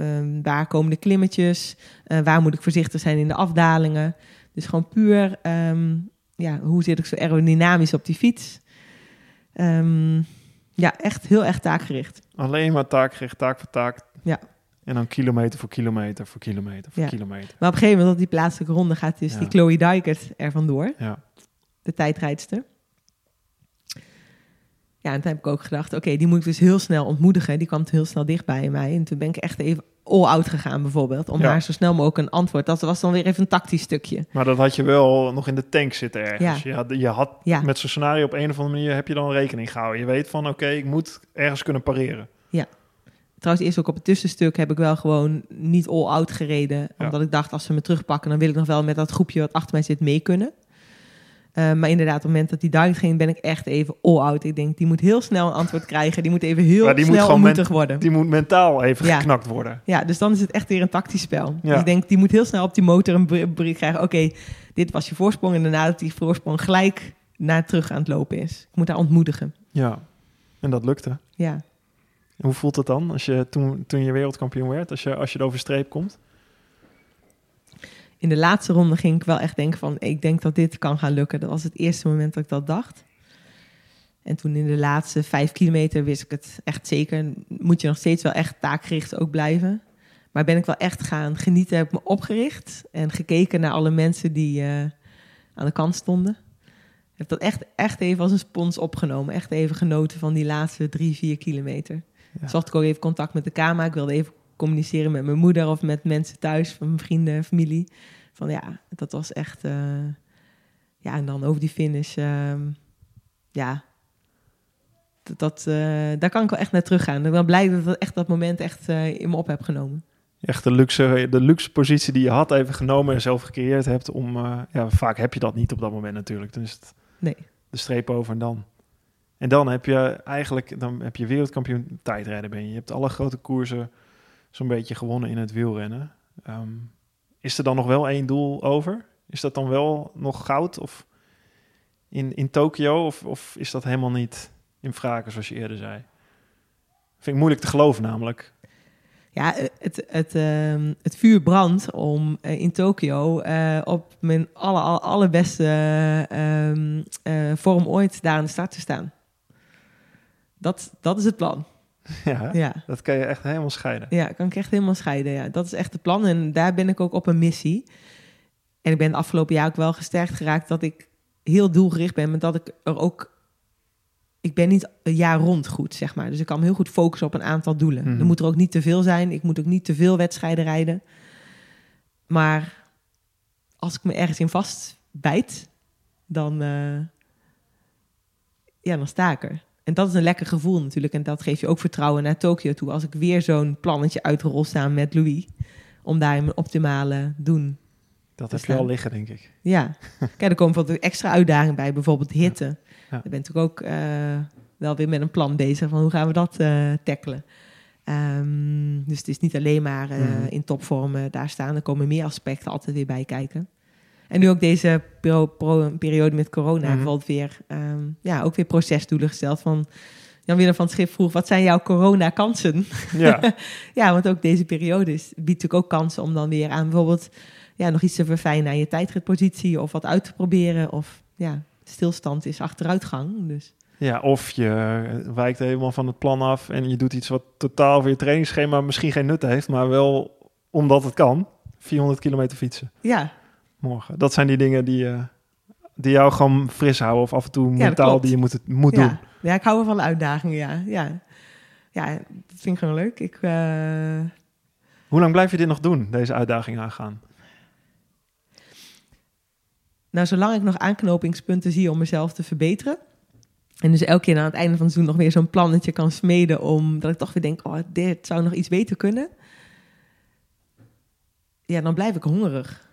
waar komen de klimmetjes? Eh, waar moet ik voorzichtig zijn in de afdalingen? Dus gewoon puur, ja, hoe zit ik zo aerodynamisch op die fiets? Ja, echt heel erg taakgericht. Alleen maar taakgericht, taak voor taak. Ja. En dan kilometer voor kilometer voor kilometer voor Ja. kilometer. Maar op een gegeven moment, op die plaatselijke ronde, gaat dus Ja. die Chloe Dijkert er vandoor. Ja. de tijdrijdster. Ja, en toen heb ik ook gedacht, oké, die moet ik dus heel snel ontmoedigen. Die kwam heel snel dicht bij mij. En toen ben ik echt even all-out gegaan bijvoorbeeld. Om Ja. haar zo snel mogelijk een antwoord. Dat was dan weer even een tactisch stukje. Maar dat had je wel nog in de tank zitten ergens. Ja. Je had, je had Ja. met zo'n scenario op een of andere manier heb je dan rekening gehouden. Je weet van oké, ik moet ergens kunnen pareren. Trouwens, eerst ook op het tussenstuk heb ik wel gewoon niet all-out gereden. Ja. Omdat ik dacht, als ze me terugpakken, dan wil ik nog wel met dat groepje wat achter mij zit mee kunnen. Eh, maar inderdaad, op het moment dat die duidelijk ging, ben ik echt even all-out. Ik denk, die moet heel snel een antwoord krijgen. Die moet even heel die snel gewoon ontmoedigd worden. Die moet mentaal even Ja. geknakt worden. Ja, dus dan is het echt weer een tactisch spel. Ja. Dus ik denk, die moet heel snel op die motor een bericht krijgen. Oké, dit was je voorsprong. En daarna dat die voorsprong gelijk naar terug aan het lopen is. Ik moet haar ontmoedigen. Ja. En dat lukte. Ja. Hoe voelt het dan als je toen, toen je wereldkampioen werd, als je, als je er over streep komt? In de laatste ronde ging ik wel echt denken van... ik denk dat dit kan gaan lukken. Dat was het eerste moment dat ik dat dacht. En toen in de laatste vijf kilometer wist ik het echt zeker. Moet je nog steeds wel echt taakgericht ook blijven. Maar ben ik wel echt gaan genieten. Heb ik me opgericht en gekeken naar alle mensen die eh, aan de kant stonden. Heb dat echt, echt even als een spons opgenomen. Echt even genoten van die laatste drie, vier kilometer. Ja. Zocht ik ook even contact met de camera. Ik wilde even communiceren met mijn moeder of met mensen thuis, van mijn vrienden, familie. Van ja, dat was echt. eh, ja, en dan over die finish. ehm, ja, dat, dat, eh, daar kan ik wel echt naar teruggaan. Ik ben blij dat ik echt dat moment echt eh, in me op heb genomen. Echt de luxe, de luxe positie die je had even genomen en zelf gecreëerd hebt om... ja, vaak heb je dat niet op dat moment natuurlijk. Dan is het Nee. de streep over en dan. En dan heb je eigenlijk, dan heb je wereldkampioen tijdrijden ben je. Je hebt alle grote koersen zo'n beetje gewonnen in het wielrennen. Ehm, is er dan nog wel één doel over? Is dat dan wel nog goud of in, in Tokio? Of, of is dat helemaal niet in vragen zoals je eerder zei? Vind ik moeilijk te geloven namelijk. Ja, het, het, ehm, het vuur brandt om eh, in Tokio eh, op mijn alle, alle, allerbeste ehm, eh, vorm ooit daar aan de start te staan. Dat, dat is het plan. (laughs) Ja, Ja. dat kan je echt helemaal scheiden. Ja, kan ik echt helemaal scheiden. Ja. Dat is echt het plan en daar ben ik ook op een missie. En ik ben het afgelopen jaar ook wel gesterkt geraakt dat ik heel doelgericht ben, maar dat ik er ook. Ik ben niet een jaar rond goed, zeg maar. Dus ik kan me heel goed focussen op een aantal doelen. Mhm. Er moet er ook niet te veel zijn. Ik moet ook niet te veel wedstrijden rijden. Maar als ik me ergens in vastbijt, dan, eh, ja, dan sta ik er. En dat is een lekker gevoel natuurlijk. En dat geeft je ook vertrouwen naar Tokio toe. Als ik weer zo'n plannetje uitrol samen met Louis. Om daar mijn optimale doen. Dat heb je al staan. liggen, denk ik. Ja, (laughs) kijk, er komen bijvoorbeeld extra uitdagingen bij. Bijvoorbeeld hitte. Ja. Daar ben ik natuurlijk ook eh, wel weer met een plan bezig. Van hoe gaan we dat eh, tackelen. Ehm, dus het is niet alleen maar eh, Mhm. in topvorm eh, daar staan. Er komen meer aspecten altijd weer bij kijken. En nu ook deze periode met corona. Mhm. Bijvoorbeeld weer, ehm, ja, ook weer procesdoelen gesteld. Van Jan-Willem van het Schip vroeg, wat zijn jouw corona-kansen? Ja, (laughs) Ja, want ook deze periode is, biedt natuurlijk ook kansen om dan weer aan bijvoorbeeld ja, nog iets te verfijnen aan je tijdritpositie of wat uit te proberen. Of ja, stilstand is achteruitgang. Dus ja, of je wijkt helemaal van het plan af en je doet iets wat totaal voor je trainingsschema misschien geen nut heeft, maar wel omdat het kan. 400 kilometer fietsen ja, morgen. Dat zijn die dingen die, eh, die jou gewoon fris houden of af en toe mentaal klopt. die je moet, moet doen. ja. ja, ik hou wel van uitdagingen, ja. ja. Ja, dat vind ik gewoon leuk. Ik, eh, Hoe lang blijf je dit nog doen, deze uitdaging aangaan? nou, zolang ik nog aanknopingspunten zie om mezelf te verbeteren. En dus elke keer aan het einde van het seizoen nog weer zo'n plannetje kan smeden. Om dat ik toch weer denk, oh, dit zou nog iets beter kunnen. Ja, dan blijf ik hongerig.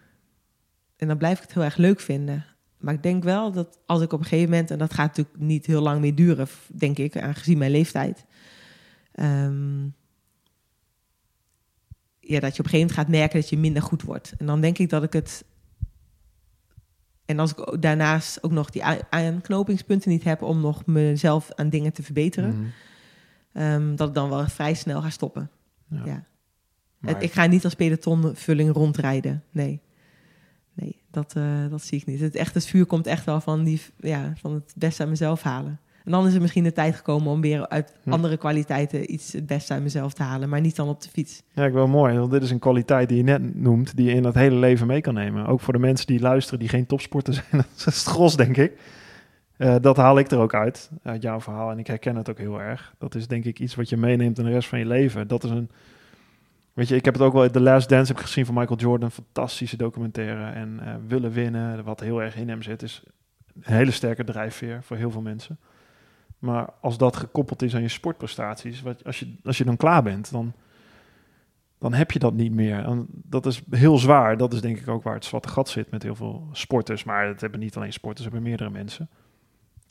En dan blijf ik het heel erg leuk vinden. Maar ik denk wel dat als ik op een gegeven moment... en dat gaat natuurlijk niet heel lang meer duren, denk ik, aangezien mijn leeftijd... ehm, ja, dat je op een gegeven moment gaat merken dat je minder goed wordt. En dan denk ik dat ik het... En als ik daarnaast ook nog die aanknopingspunten niet heb... om nog mezelf aan dingen te verbeteren... Mhm. ehm, dat ik dan wel vrij snel ga stoppen. Ja. Ja. Maar- Het- ik ga niet als pelotonvulling rondrijden. Nee. Nee, dat, eh, dat zie ik niet. Het, echt, het vuur komt echt wel van, die, ja, van het beste aan mezelf halen. En dan is er misschien de tijd gekomen om weer uit Hm. andere kwaliteiten iets het beste uit mezelf te halen. Maar niet dan op de fiets. Ja, ik wel mooi. Want dit is een kwaliteit die je net noemt, die je in dat hele leven mee kan nemen. Ook voor de mensen die luisteren, die geen topsporter (laughs) zijn. Dat is het gros, denk ik. Eh, dat haal ik er ook uit, uit jouw verhaal. En ik herken het ook heel erg. Dat is denk ik iets wat je meeneemt in de rest van je leven. Dat is een... Weet je, ik heb het ook wel... The Last Dance heb gezien van Michael Jordan. Fantastische documentaire. En eh, willen winnen, wat heel erg in hem zit, is een hele sterke drijfveer voor heel veel mensen. Maar als dat gekoppeld is aan je sportprestaties, wat, als, je, als je dan klaar bent, dan, dan heb je dat niet meer. Dat is heel zwaar. Dat is denk ik ook waar het zwarte gat zit met heel veel sporters. Maar het hebben niet alleen sporters, het hebben meerdere mensen.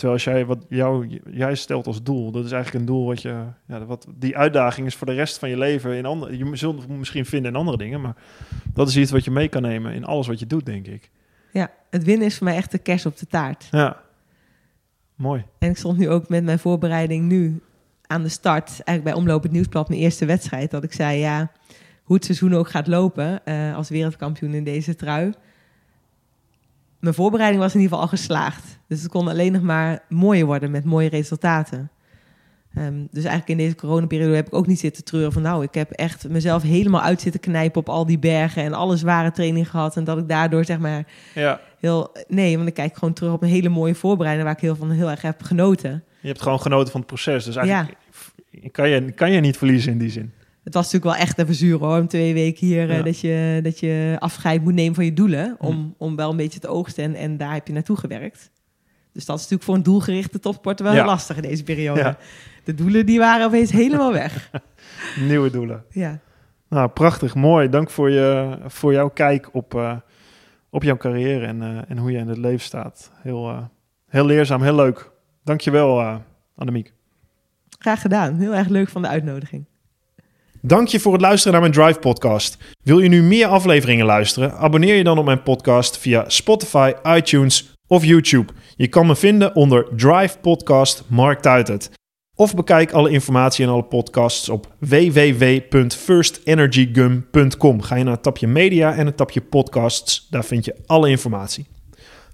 Terwijl als jij wat jou, jij stelt als doel, dat is eigenlijk een doel wat je, ja, wat die uitdaging is voor de rest van je leven. In andere, je zult het misschien vinden in andere dingen, maar dat is iets wat je mee kan nemen in alles wat je doet, denk ik. Ja, het winnen is voor mij echt de kers op de taart. Ja, mooi. En ik stond nu ook met mijn voorbereiding nu aan de start. Eigenlijk bij Omloop het Nieuwsblad, mijn eerste wedstrijd. Dat ik zei, ja, hoe het seizoen ook gaat lopen eh, als wereldkampioen in deze trui. Mijn voorbereiding was in ieder geval al geslaagd. Dus het kon alleen nog maar mooier worden met mooie resultaten. Ehm, dus eigenlijk in deze coronaperiode heb ik ook niet zitten treuren van... nou, ik heb echt mezelf helemaal uit zitten knijpen op al die bergen... en alle zware training gehad. En dat ik daardoor zeg maar Ja, heel... Nee, want ik kijk gewoon terug op een hele mooie voorbereiding... waar ik heel, van heel erg heb genoten. je hebt gewoon genoten van het proces. Dus eigenlijk kan, je, kan je niet verliezen in die zin. Het was natuurlijk wel echt even zuur hoor. Om twee weken hier eh, Ja. dat, je, dat je afscheid moet nemen van je doelen. Om, om wel een beetje te oogsten. En, en daar heb je naartoe gewerkt. Dus dat is natuurlijk voor een doelgerichte topsporter wel Ja. heel lastig in deze periode. Ja. De doelen die waren opeens helemaal weg. (laughs) Nieuwe doelen. Ja. Nou, prachtig, mooi. Dank voor, je, voor jouw kijk op, eh, op jouw carrière en, eh, en hoe je in het leven staat. Heel, heel leerzaam, heel leuk. Dankjewel, uh, Annemiek. Graag gedaan. Heel erg leuk van de uitnodiging. Dank je voor het luisteren naar mijn Drive podcast. Wil je nu meer afleveringen luisteren? Abonneer je dan op mijn podcast via Spotify, iTunes of YouTube. Je kan me vinden onder Drive Podcast Mark Tuitert. Of bekijk alle informatie en alle podcasts op www.firstenergygum.com. Ga je naar het tapje media en het tapje podcasts. Daar vind je alle informatie.